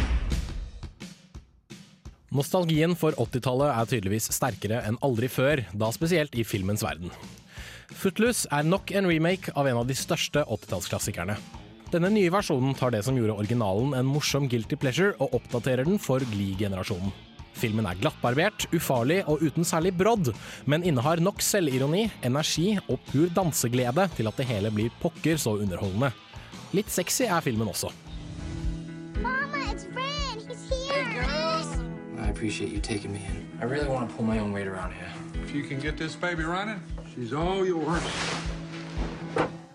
Speaker 3: Nostalgien for 80-tallet er tydeligvis sterkere enn aldri før, da spesielt i filmens verden. Footloose er nok en remake av en av de største 80-tallsklassikerne. Denne nye versjonen tar det som gjorde originalen en morsom guilty pleasure, og oppdaterer den for Glee-generasjonen. Filmen er glattbarbert, ufarlig og uten særlig brodd, men innehar nok selvironi, energi og pur danseglede til at det hele blir pokker så underholdende. Litt sexy er filmen også.
Speaker 31: Mama, it's Ren. He's here.
Speaker 41: I appreciate you taking me in. I really want to pull my own weight around here.
Speaker 39: If you can get this baby running, she's all yours.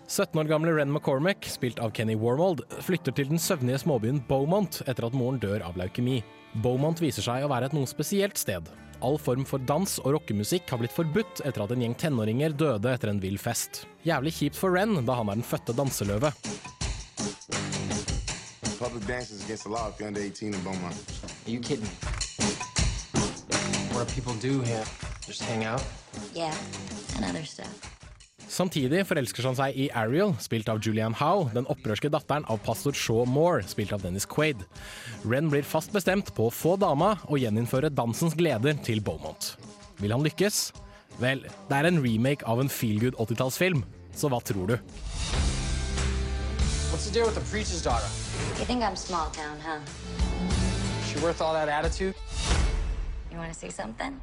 Speaker 3: 17 år gamle Ren McCormack, spilt av Kenny Warmold, flytter til den søvnige småbyen Beaumont etter at moren dør av leukemi. Beaumont viser seg å være et noe spesielt sted. All form for dans og rockemusikk har blitt forbudt etter at en gjeng tenåringer døde etter en vill fest. Jævlig kjipt for Ren, da han er den fødte danseløve.
Speaker 42: Public dances against the law if you're under 18 in Beaumont.
Speaker 41: Are you kidding me? What do people do here? Just hang out?
Speaker 31: Yeah, and other stuff.
Speaker 3: Samtidig forelsker han seg i Ariel, spilt av Julianne Howe, den opprørske datteren av pastor Shaw Moore, spilt av Dennis Quaid. Ren blir fast bestemt på å få dama og gjeninnføre dansens gleder til Beaumont. Vil han lykkes? Vel, det er en remake av en feelgood 80-tallsfilm, så hva tror du?
Speaker 41: What's the deal with the preacher's daughter?
Speaker 31: You think I'm small town, huh?
Speaker 41: She worth all that attitude?
Speaker 31: You want to see something?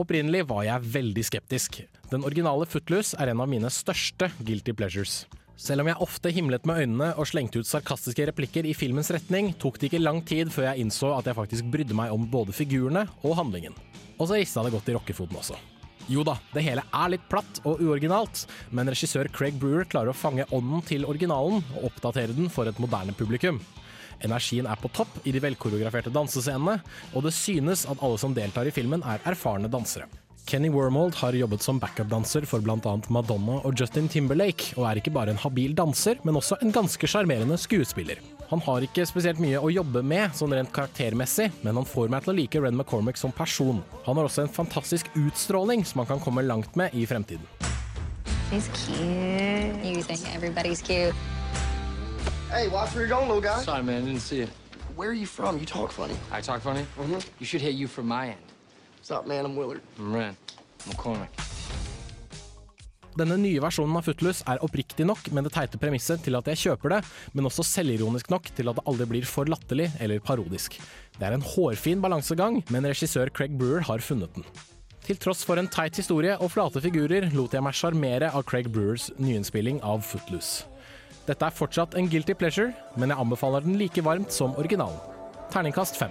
Speaker 3: Opprinnelig var jeg veldig skeptisk. Den originale Footloose er en av mine største guilty pleasures. Selv om jeg ofte himlet med øynene og slengte ut sarkastiske replikker i filmens retning, tok det ikke lang tid før jeg innså at jeg faktisk brydde meg om både figurene og handlingen. Og så rista det godt i rockefoten også. Jo da, det hele er litt platt og uoriginalt, men regissør Craig Brewer klarer å fange ånden til originalen og oppdatere den for et moderne publikum. Energien er på topp i de velkoreograferte dansescenene, og det synes at alle som deltar i filmen er erfarne dansere. Kenny Wormold har jobbet som backupdanser for bl.a. Madonna og Justin Timberlake, og er ikke bare en habil danser, men også en ganske sjarmerende skuespiller. Han har ikke spesielt mye å jobbe med, sånn rent karaktermessig, men han får meg til å like Ren McCormack som person. Han har også en fantastisk utstråling som han kan komme langt med i fremtiden.
Speaker 31: He's cute. You think everybody's cute.
Speaker 41: Hey, watch where you're going, little guy. Sorry, man, I didn't see it. Where are you from? You talk funny. I talk funny? Mm-hmm. You should hit you from my end. What's up, man? I'm Willard. I'm Ren. McCormick.
Speaker 3: Denne nye versjonen av Footloose er oppriktig nok med det teite premisset til at jeg kjøper det, men også selvironisk nok til at det aldri blir for latterlig eller parodisk. Det er en hårfin balansegang, men regissør Craig Brewer har funnet den. Til tross for en teit historie og flate figurer, lot jeg meg sjarmere av Craig Brewers nyinnspilling av Footloose. Dette er fortsatt en guilty pleasure, men jeg anbefaler den like varmt som originalen. Terningkast fem.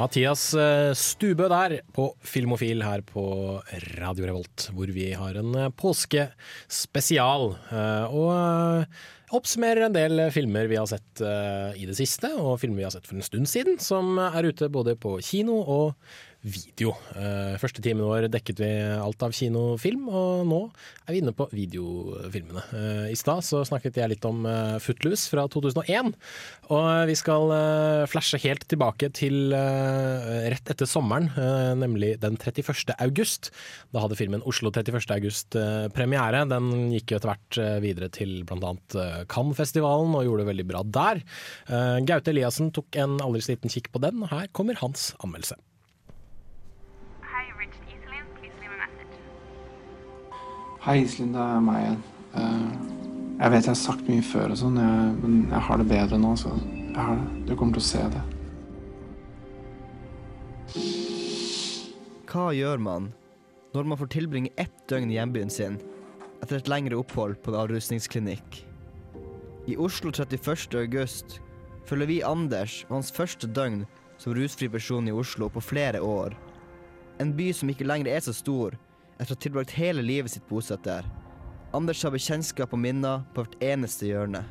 Speaker 3: Mathias eh, Stubø der på Filmofil her på Radio Revolt, hvor vi har en eh, påskespesial. eh, Og oppsummerer en del filmer vi har sett eh, i det siste, og filmer vi har sett for en stund siden, som er ute både på kino og video. Eh, Første timen vår dekket vi alt av kinofilm, og nå er vi inne på videofilmene. Eh, I stad så snakket jeg litt om eh, Footloose fra 2001, og vi skal flashe helt tilbake til rett etter sommeren, nemlig den 31. august. Da hadde filmen Oslo 31. august premiere. Den gikk jo etter hvert videre til bl.a. Cannes-festivalen og gjorde det veldig bra der. Gaute Eliassen tok en aldri så liten kikk på den, og her kommer hans anmeldelse.
Speaker 43: Hei, Iselin. Det er meg igjen. Eh, jeg vet jeg har sagt mye før, og sånn, men jeg har det bedre nå. så jeg har det. Du kommer til å se det.
Speaker 7: Hva gjør man når man får tilbringe ett døgn i hjembyen sin etter et lengre opphold på en avrusningsklinikk? I Oslo 31. august følger vi Anders og hans første døgn som rusfri person i Oslo på flere år. En by som ikke lenger er så stor etter å ha tilbrakt hele livet sitt bosatt der. Anders har bekjentskap og minner på hvert eneste hjørne.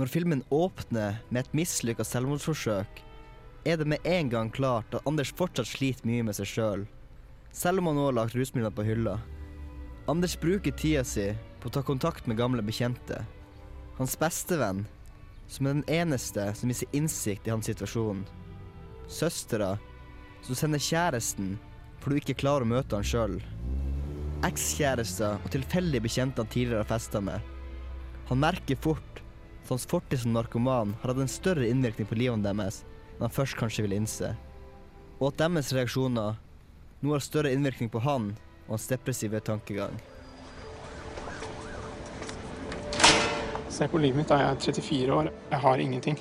Speaker 7: Når filmen åpner med et mislykka selvmordsforsøk, er det med en gang klart at Anders fortsatt sliter mye med seg sjøl, selv, selv om han nå har lagt rusmidlene på hylla. Anders bruker tida si på å ta kontakt med gamle bekjente. Hans bestevenn, som er den eneste som viser innsikt i hans situasjon. Søstera, som sender kjæresten for du ikke klarer å møte han sjøl. Ekskjærester og tilfeldige bekjente han tidligere har festa med. Han merker fort at hans fortid som narkoman har hatt en større innvirkning på livet deres enn han først kanskje ville innse, og at deres reaksjoner nå har større innvirkning på han og hans depressive tankegang.
Speaker 43: Se på livet mitt, da. Jeg er 34 år. Jeg har ingenting.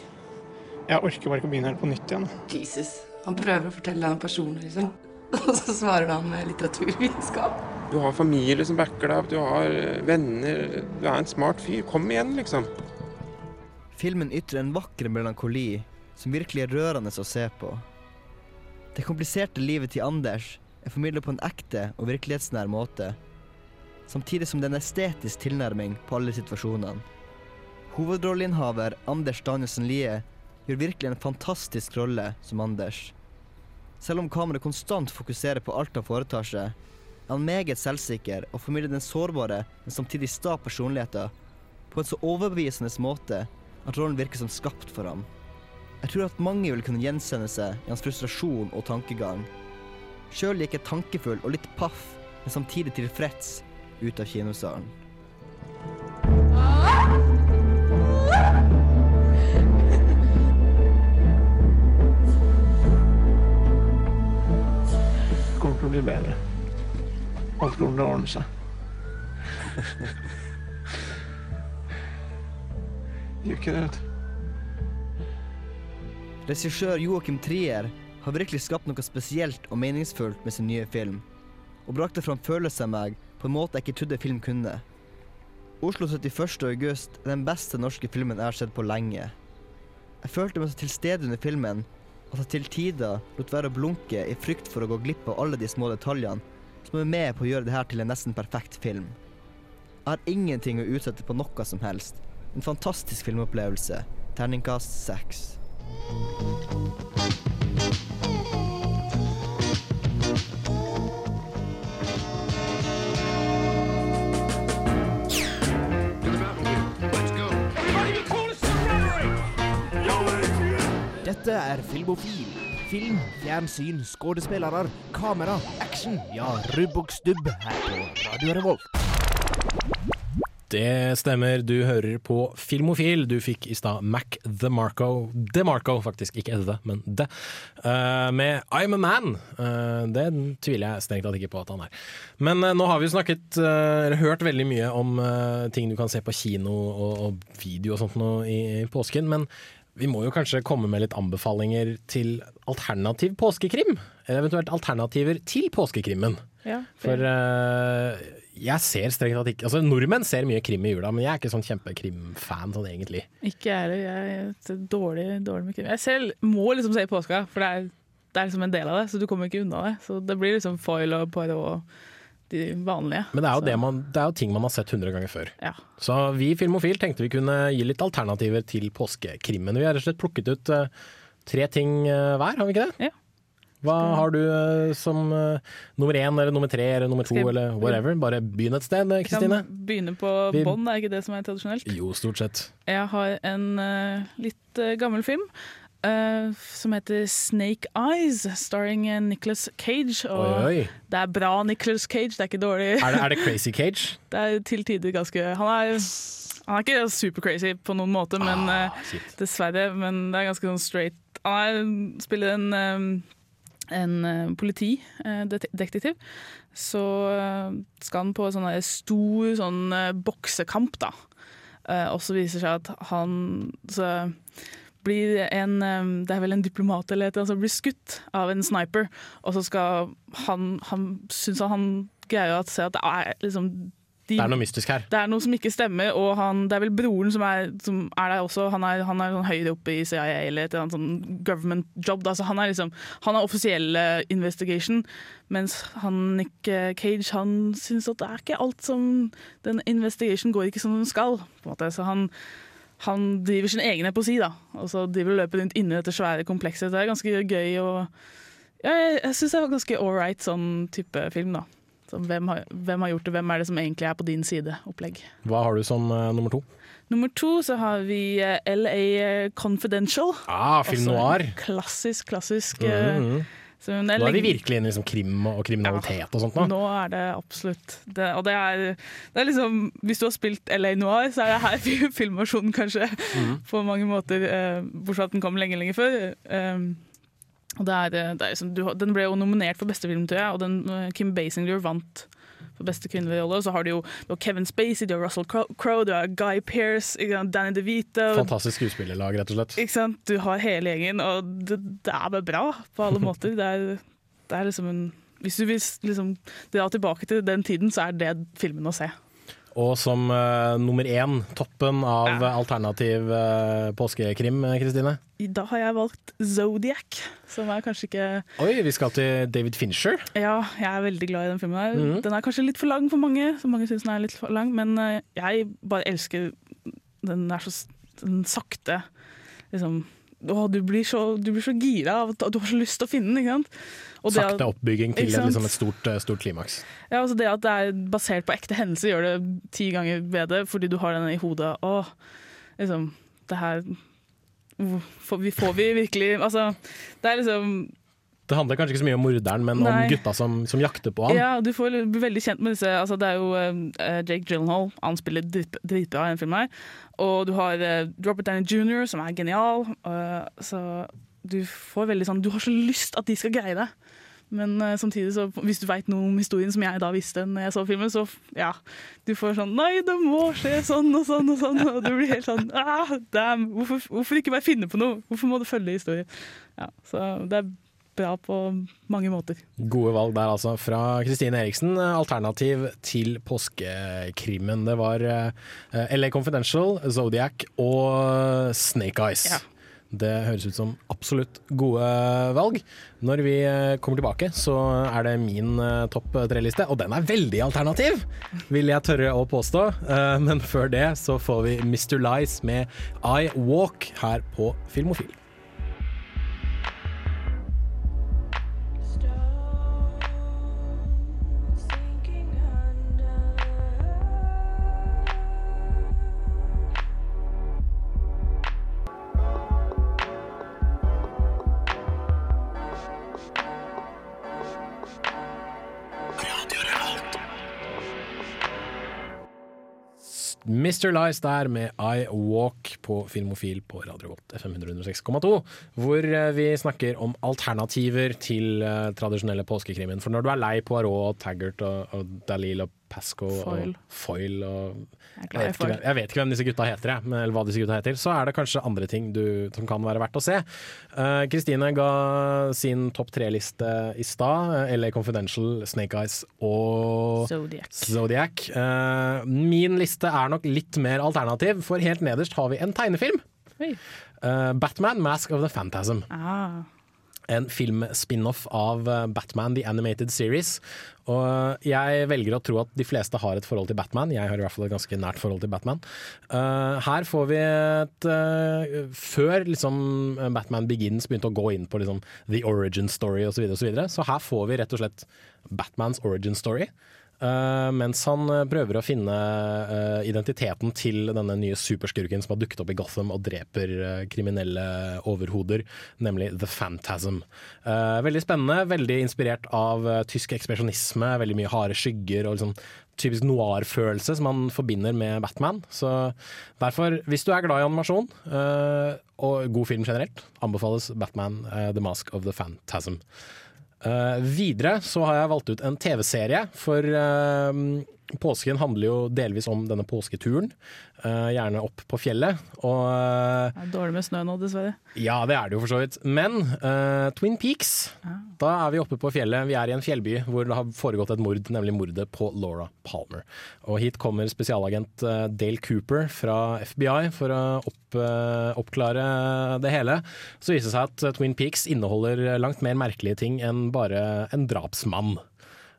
Speaker 43: Jeg orker bare ikke å begynne helt på nytt igjen.
Speaker 24: Jesus. Han prøver å fortelle deg en person, liksom. Og så svarer han med litteraturvitenskap.
Speaker 43: Du har familie som backer deg opp, du har eh, venner, du er en smart fyr. Kom igjen, liksom.
Speaker 7: Filmen ytrer en vakker melankoli som virkelig er rørende å se på. Det kompliserte livet til Anders er formidlet på en ekte og virkelighetsnær måte, samtidig som det er en estetisk tilnærming på alle situasjonene. Hovedrolleinnehaver Anders Danielsen Lie gjør virkelig en fantastisk rolle som Anders. Selv om kameraet konstant fokuserer på alt han foretar seg, er han meget selvsikker og formidler den sårbare, men samtidig sta personligheten på en så overbevisende måte at rollen virker som skapt for ham. Jeg tror at mange vil kunne gjenkjenne seg i hans frustrasjon og tankegang. Sjøl gikk jeg tankefull og litt paff, men samtidig tilfreds ut av kinosalen.
Speaker 43: Det kommer til å bli bedre. Alt kommer til å ordne seg. Gjør ikke det, vet du.
Speaker 7: Regissør Joakim Trier har virkelig skapt noe spesielt og meningsfullt med sin nye film, og brakte fram følelser av meg på en måte jeg ikke trodde film kunne. Oslo 31. august er den beste norske filmen jeg har sett på lenge. Jeg følte meg så til stede under filmen at jeg til tider lot være å blunke i frykt for å gå glipp av alle de små detaljene som er med på å gjøre det her til en nesten perfekt film. Jeg har ingenting å utsette på noe som helst. En fantastisk filmopplevelse. Terningkast seks.
Speaker 44: Dette er Filmofil. Film, fjernsyn, skuespillere, kamera, action. Ja, rubb og stubb her på Radio Revolt.
Speaker 3: Det stemmer, du hører på Filmofil. Du fikk i stad Mac The Marco DeMarco, faktisk. Ikke The, men The. Uh, med I'm a Man. Uh, det tviler jeg strengt tatt ikke på at han er. Men uh, nå har vi jo snakket, eller hørt veldig mye om ting du kan se på kino og, og video og sånt nå i, i påsken. Men vi må jo kanskje komme med litt anbefalinger til alternativ påskekrim? Eller eventuelt alternativer til påskekrimmen.
Speaker 12: Ja,
Speaker 3: For uh, jeg ser strengt tatt ikke Altså Nordmenn ser mye krim i jula, men jeg er ikke sånn kjempekrimfan sånn egentlig.
Speaker 12: Ikke jeg heller. Jeg er dårlig, dårlig med krim. Jeg selv må liksom se i påska, for det er, det er liksom en del av det. Så du kommer ikke unna det. Så det blir liksom foil og Poirot og de vanlige.
Speaker 3: Men det er jo, det man, det er jo ting man har sett 100 ganger før.
Speaker 12: Ja.
Speaker 3: Så vi i Filmofil tenkte vi kunne gi litt alternativer til påskekrimmen. Vi har rett og slett plukket ut uh, tre ting uh, hver, har vi ikke det?
Speaker 12: Ja.
Speaker 3: Hva har du uh, som nummer én eller nummer tre eller nummer to eller whatever? Bare begynn et sted,
Speaker 12: kan
Speaker 3: Kristine.
Speaker 12: begynne på bånn, er ikke det som er tradisjonelt?
Speaker 3: Jo, stort sett.
Speaker 12: Jeg har en eh, litt eh, gammel film eh, som heter Snake Eyes, starring Nicholas Nicolas Cage.
Speaker 3: Oi, oi.
Speaker 12: det er bra Nicolas Cage, det er ikke dårlig.
Speaker 3: Er det, er det Crazy Cage?
Speaker 12: Det er til tider ganske Han er, han er ikke super crazy på noen måte, men
Speaker 3: Ah,
Speaker 12: eh, dessverre. Men det er ganske sånn straight. Han er, spiller en, eh, en eh, politidetektiv. Så eh, skal han på en sånn stor sånn eh, boksekamp, da. Eh, og så viser det seg at han så blir en Det er vel en diplomat eller et som blir skutt av en sniper, og så skal han Han syns han greier å se at det er liksom de,
Speaker 3: Det er noe mystisk her.
Speaker 12: det er noe som ikke stemmer, og han, det er vel broren som er, som er der også. Han er, han er sånn høyere oppe i CIA eller et eller annet sånn government job. Da. Så han er liksom Han har offisiell investigation, mens han Nick eh, Cage han syns at det er ikke alt som Den investigation går ikke som den skal, på en måte. Så han han driver sin egen eposi, da. Og så driver og løper rundt inni dette svære komplekset. Det er ganske gøy og ja, Jeg, jeg syns det var ganske ålreit sånn type film, da. Så hvem, har, hvem har gjort det, hvem er det som egentlig er på din side-opplegg.
Speaker 3: Hva har du som uh, nummer to?
Speaker 12: Nummer to så har vi uh, LA Confidential.
Speaker 3: Ah, film noir.
Speaker 12: Klassisk, klassisk.
Speaker 3: uh,
Speaker 12: mm
Speaker 3: mhm. Nå er vi virkelig inne i liksom krim og kriminalitet og sånt nå.
Speaker 12: Nå er det absolutt det, Og det er, det er liksom Hvis du har spilt LA Noir, så er det her fi- filmversjonen, kanskje.
Speaker 3: Mm.
Speaker 12: På mange måter. Eh, bortsett fra at den kom lenge, lenge før. Um, og det er, det er liksom, du, den ble jo nominert for beste film, tror jeg, og den, eh, Kim Basinger vant for beste kvinnelige rolle. Så har du jo du har Kevin Spacey, du har Russell Crowe, Crowe, du har Guy Pearce, Danny DeVito.
Speaker 3: Fantastisk skuespillerlag, rett og slett.
Speaker 12: Ikke sant? Du har hele gjengen, og det, det er bare bra på alle måter. Det er, det er liksom en Hvis du vil liksom dra tilbake til den tiden, så er det filmen å se.
Speaker 3: Og som uh, nummer én, toppen av alternativ uh, påskekrim, eh, Kristine.
Speaker 12: Da har jeg valgt Zodiac, som er kanskje ikke
Speaker 3: Oi, vi skal til David Fincher.
Speaker 12: Ja, jeg er veldig glad i den filmen. her.
Speaker 3: -hmm.
Speaker 12: Den er kanskje litt for lang for mange, så mange syns den er litt for lang, men uh, jeg bare elsker Den er så den sakte liksom å, du, blir så, du blir så gira av at du har så lyst til å finne den. ikke sant?
Speaker 3: Sakte oppbygging til liksom et stort, eh, stort klimaks.
Speaker 12: Ja, altså Det at det er basert på ekte hendelser, gjør det ti ganger bedre, fordi du har den i hodet. Åh, liksom Det her får vi, får vi virkelig Altså, det er liksom
Speaker 3: Det handler kanskje ikke så mye om morderen, men
Speaker 12: Nei.
Speaker 3: om gutta som, som jakter på han.
Speaker 12: Ja, du får veldig kjent med disse altså Det er jo uh, Jake Gyllenhaal, han spiller drit- dritbra i den filmen. her Og du har uh, Robert Downey jr., som er genial. Uh, så du får veldig sånn Du har så lyst at de skal greie det. Men uh, samtidig, så hvis du veit noe om historien som jeg da visste når jeg så filmen, så ja, du får sånn Nei, det må skje sånn og sånn og sånn. Og du blir helt sånn ah, damn, hvorfor, hvorfor ikke bare finne på noe? Hvorfor må du følge historien? Ja, så det er bra på mange måter.
Speaker 3: Gode valg der, altså. Fra Kristine Eriksen, eh, alternativ til påskekrimmen. Det var uh, LA Confidential, Zodiac og Snake Eyes. Det høres ut som absolutt gode valg. Når vi eh, kommer tilbake, så er det min eh, topp tre-liste, og den er veldig alternativ, vil jeg tørre å påstå. Eh, Men før det så får vi Mr. Lies med I Walk her på Filmofil. Mr. Lies der med I Walk på Filmofil på Radio Volt FM 106,2, hvor eh, vi snakker om alternativer til eh, tradisjonelle påskekrimen. For når du er lei Poirot Taggart og, og Dalil og Pasco
Speaker 12: foil.
Speaker 3: og Foil og
Speaker 12: Jeg
Speaker 3: jeg vet, hvem- jeg vet ikke hvem disse gutta heter, jeg, men, eller hva disse gutta heter. Så er det kanskje andre ting du, som kan være verdt å se. Kristine Kristine ga sin topp tre-liste i stad. eh, LA Confidential, Snake Eyes og
Speaker 12: Zodiac.
Speaker 3: Zodiac. Uh, min liste er nok litt mer alternativ, for helt nederst har vi en tegnefilm. Eh, Batman Mask of the Phantasm.
Speaker 12: Ah.
Speaker 3: En film-spin-off av eh, Batman The Animated Series. Og jeg velger å tro at de fleste har et forhold til Batman. Jeg har i hvert fall et ganske nært forhold til Batman. Uh, her får vi et uh, Før liksom Batman Begins begynte å gå inn på liksom, the origin story osv., så, videre, og så, videre, så her får vi rett og slett Batmans origin story. Eh, mens han eh, prøver å finne uh, identiteten til denne nye superskurken som har dukket opp i Gotham og dreper uh, kriminelle overhoder, nemlig The Phantasm. Veldig spennende, veldig inspirert av tysk ekspresjonisme, veldig mye harde skygger og liksom typisk noir-følelse som man forbinder med Batman. Så derfor, hvis du er glad i animasjon og god film generelt, anbefales Batman The Mask of the Phantasm. Eh, videre så har jeg valgt ut en TV-serie, for eh, påsken handler jo delvis om denne påsketuren. eh, gjerne opp på fjellet. Og eh,
Speaker 12: Det er dårlig med snø nå, dessverre.
Speaker 3: ja, det er det jo for så vidt. Men uh, Twin Peaks, da er vi oppe på fjellet. Vi er i en fjellby hvor det har foregått et mord, nemlig mordet på Laura Palmer. Og hit kommer spesialagent Dale Cooper fra FBI for å opp, oppklare det hele. Så viser det seg at Twin Peaks inneholder langt mer merkelige ting enn bare en drapsmann.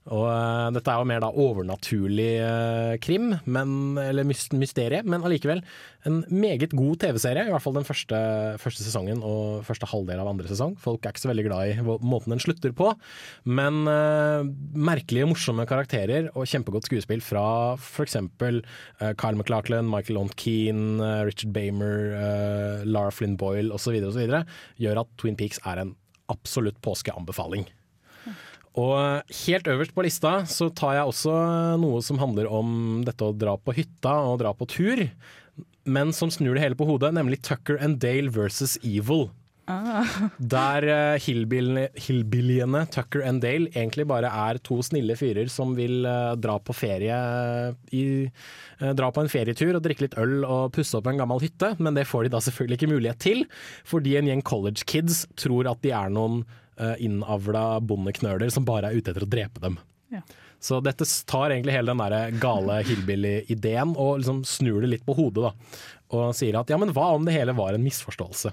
Speaker 3: Og uh, dette er jo mer da overnaturlig uh, krim, men, eller mys- mysterie, men allikevel en meget god TV-serie. I hvert fall den første, første sesongen og første halvdel av andre sesong. Folk er ikke så veldig glad i måten den slutter på, men uh, merkelige, morsomme karakterer og kjempegodt skuespill fra f.eks. Uh, Kyle MacLachlan, Michael Ont Keane, Richard Bamer, uh, Lara Flynn Boyle osv. gjør at Twin Peaks er en absolutt påskeanbefaling. Og helt øverst på lista så tar jeg også noe som handler om dette å dra på hytta og dra på tur, men som snur det hele på hodet, nemlig Tucker and Dale versus Evil.
Speaker 12: Ah.
Speaker 3: Der uh, hillbilliene Tucker and Dale egentlig bare er to snille fyrer som vil uh, dra på ferie i, uh, Dra på en ferietur og drikke litt øl og pusse opp en gammel hytte, men det får de da selvfølgelig ikke mulighet til, fordi en gjeng college kids tror at de er noen innavla bondeknøler som bare er ute etter å drepe dem.
Speaker 12: Ja.
Speaker 3: Så dette tar egentlig hele den der gale hillbilly-ideen og liksom snur det litt på hodet. da. Og sier at ja, men hva om det hele var en misforståelse?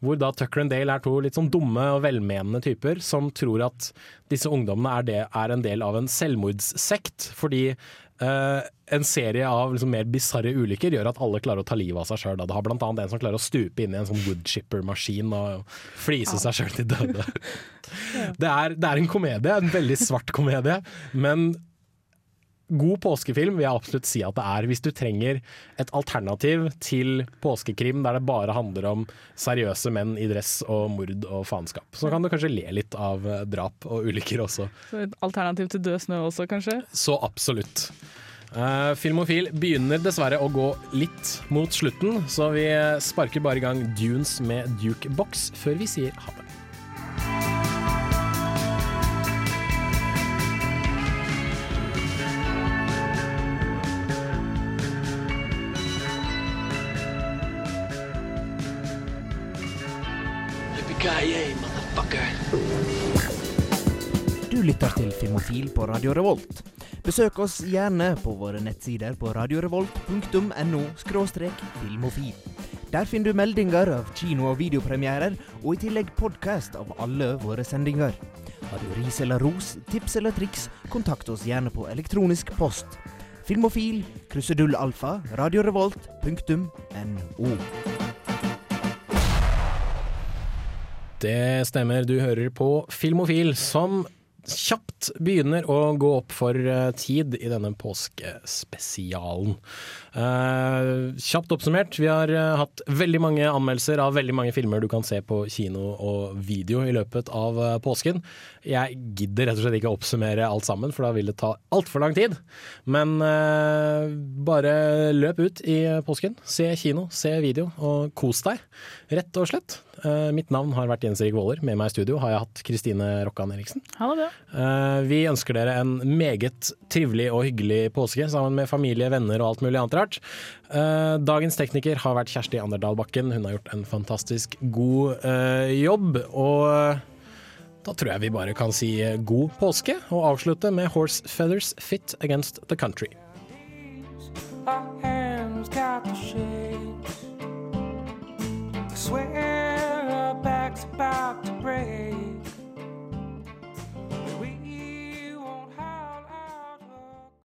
Speaker 3: Hvor da Tucker and Dale er to litt sånn dumme og velmenende typer som tror at disse ungdommene er, det, er en del av en selvmordssekt. Fordi eh, en serie av liksom mer bisarre ulykker gjør at alle klarer å ta livet av seg sjøl. Det har annet en som klarer å stupe inn i en sånn woodchipper-maskin og flise seg sjøl til døde. Det er, det er en komedie, en veldig svart komedie, men God påskefilm vil jeg absolutt si at det er, hvis du trenger et alternativ til påskekrim der det bare handler om seriøse menn i dress og mord og faenskap. Så kan du kanskje le litt av eh, drap og ulykker også.
Speaker 12: Så et alternativ til Død snø også, kanskje?
Speaker 3: Så absolutt. Uh, Filmofil begynner dessverre å gå litt mot slutten, så vi sparker bare i gang Dunes med Duke Box før vi sier ha det.
Speaker 44: Filmofil på Radio Revolt. Besøk oss gjerne på våre nettsider på radiorevolt.no. Der finner du meldinger av kino- og videopremierer, og i tillegg podkast av alle våre sendinger. Har du ris eller ros, tips eller triks, kontakt oss gjerne på elektronisk post. Filmofil, krusedullalfa, radiorevolt.no.
Speaker 3: Det stemmer, du hører på Filmofil, som kjapt begynner å gå opp for eh, tid i denne påskespesialen. Eh, kjapt oppsummert, vi har uh, hatt veldig mange anmeldelser av veldig mange filmer du kan se på kino og video i løpet av uh, påsken. Jeg gidder rett og slett ikke oppsummere alt sammen, for da vil det ta altfor lang tid. Men bare løp ut i påsken, se kino, se video og kos deg, rett og slett. Mitt navn har vært Jens Erik Våler. Med meg i studio har jeg hatt Kristine Rokkan Eriksen.
Speaker 12: Ha det bra.
Speaker 3: Vi ønsker dere en meget trivelig og hyggelig påske sammen med familie, venner og alt mulig annet rart. Eh, Dagens tekniker har vært Kjersti Anderdal Bakken. Hun har gjort en fantastisk god eh, jobb. Og eh, da tror jeg vi bare kan si god påske, og avslutte med Horse Feathers Fit Against the Country.
Speaker 45: Our hands got the shakes. Swear our back's about to break.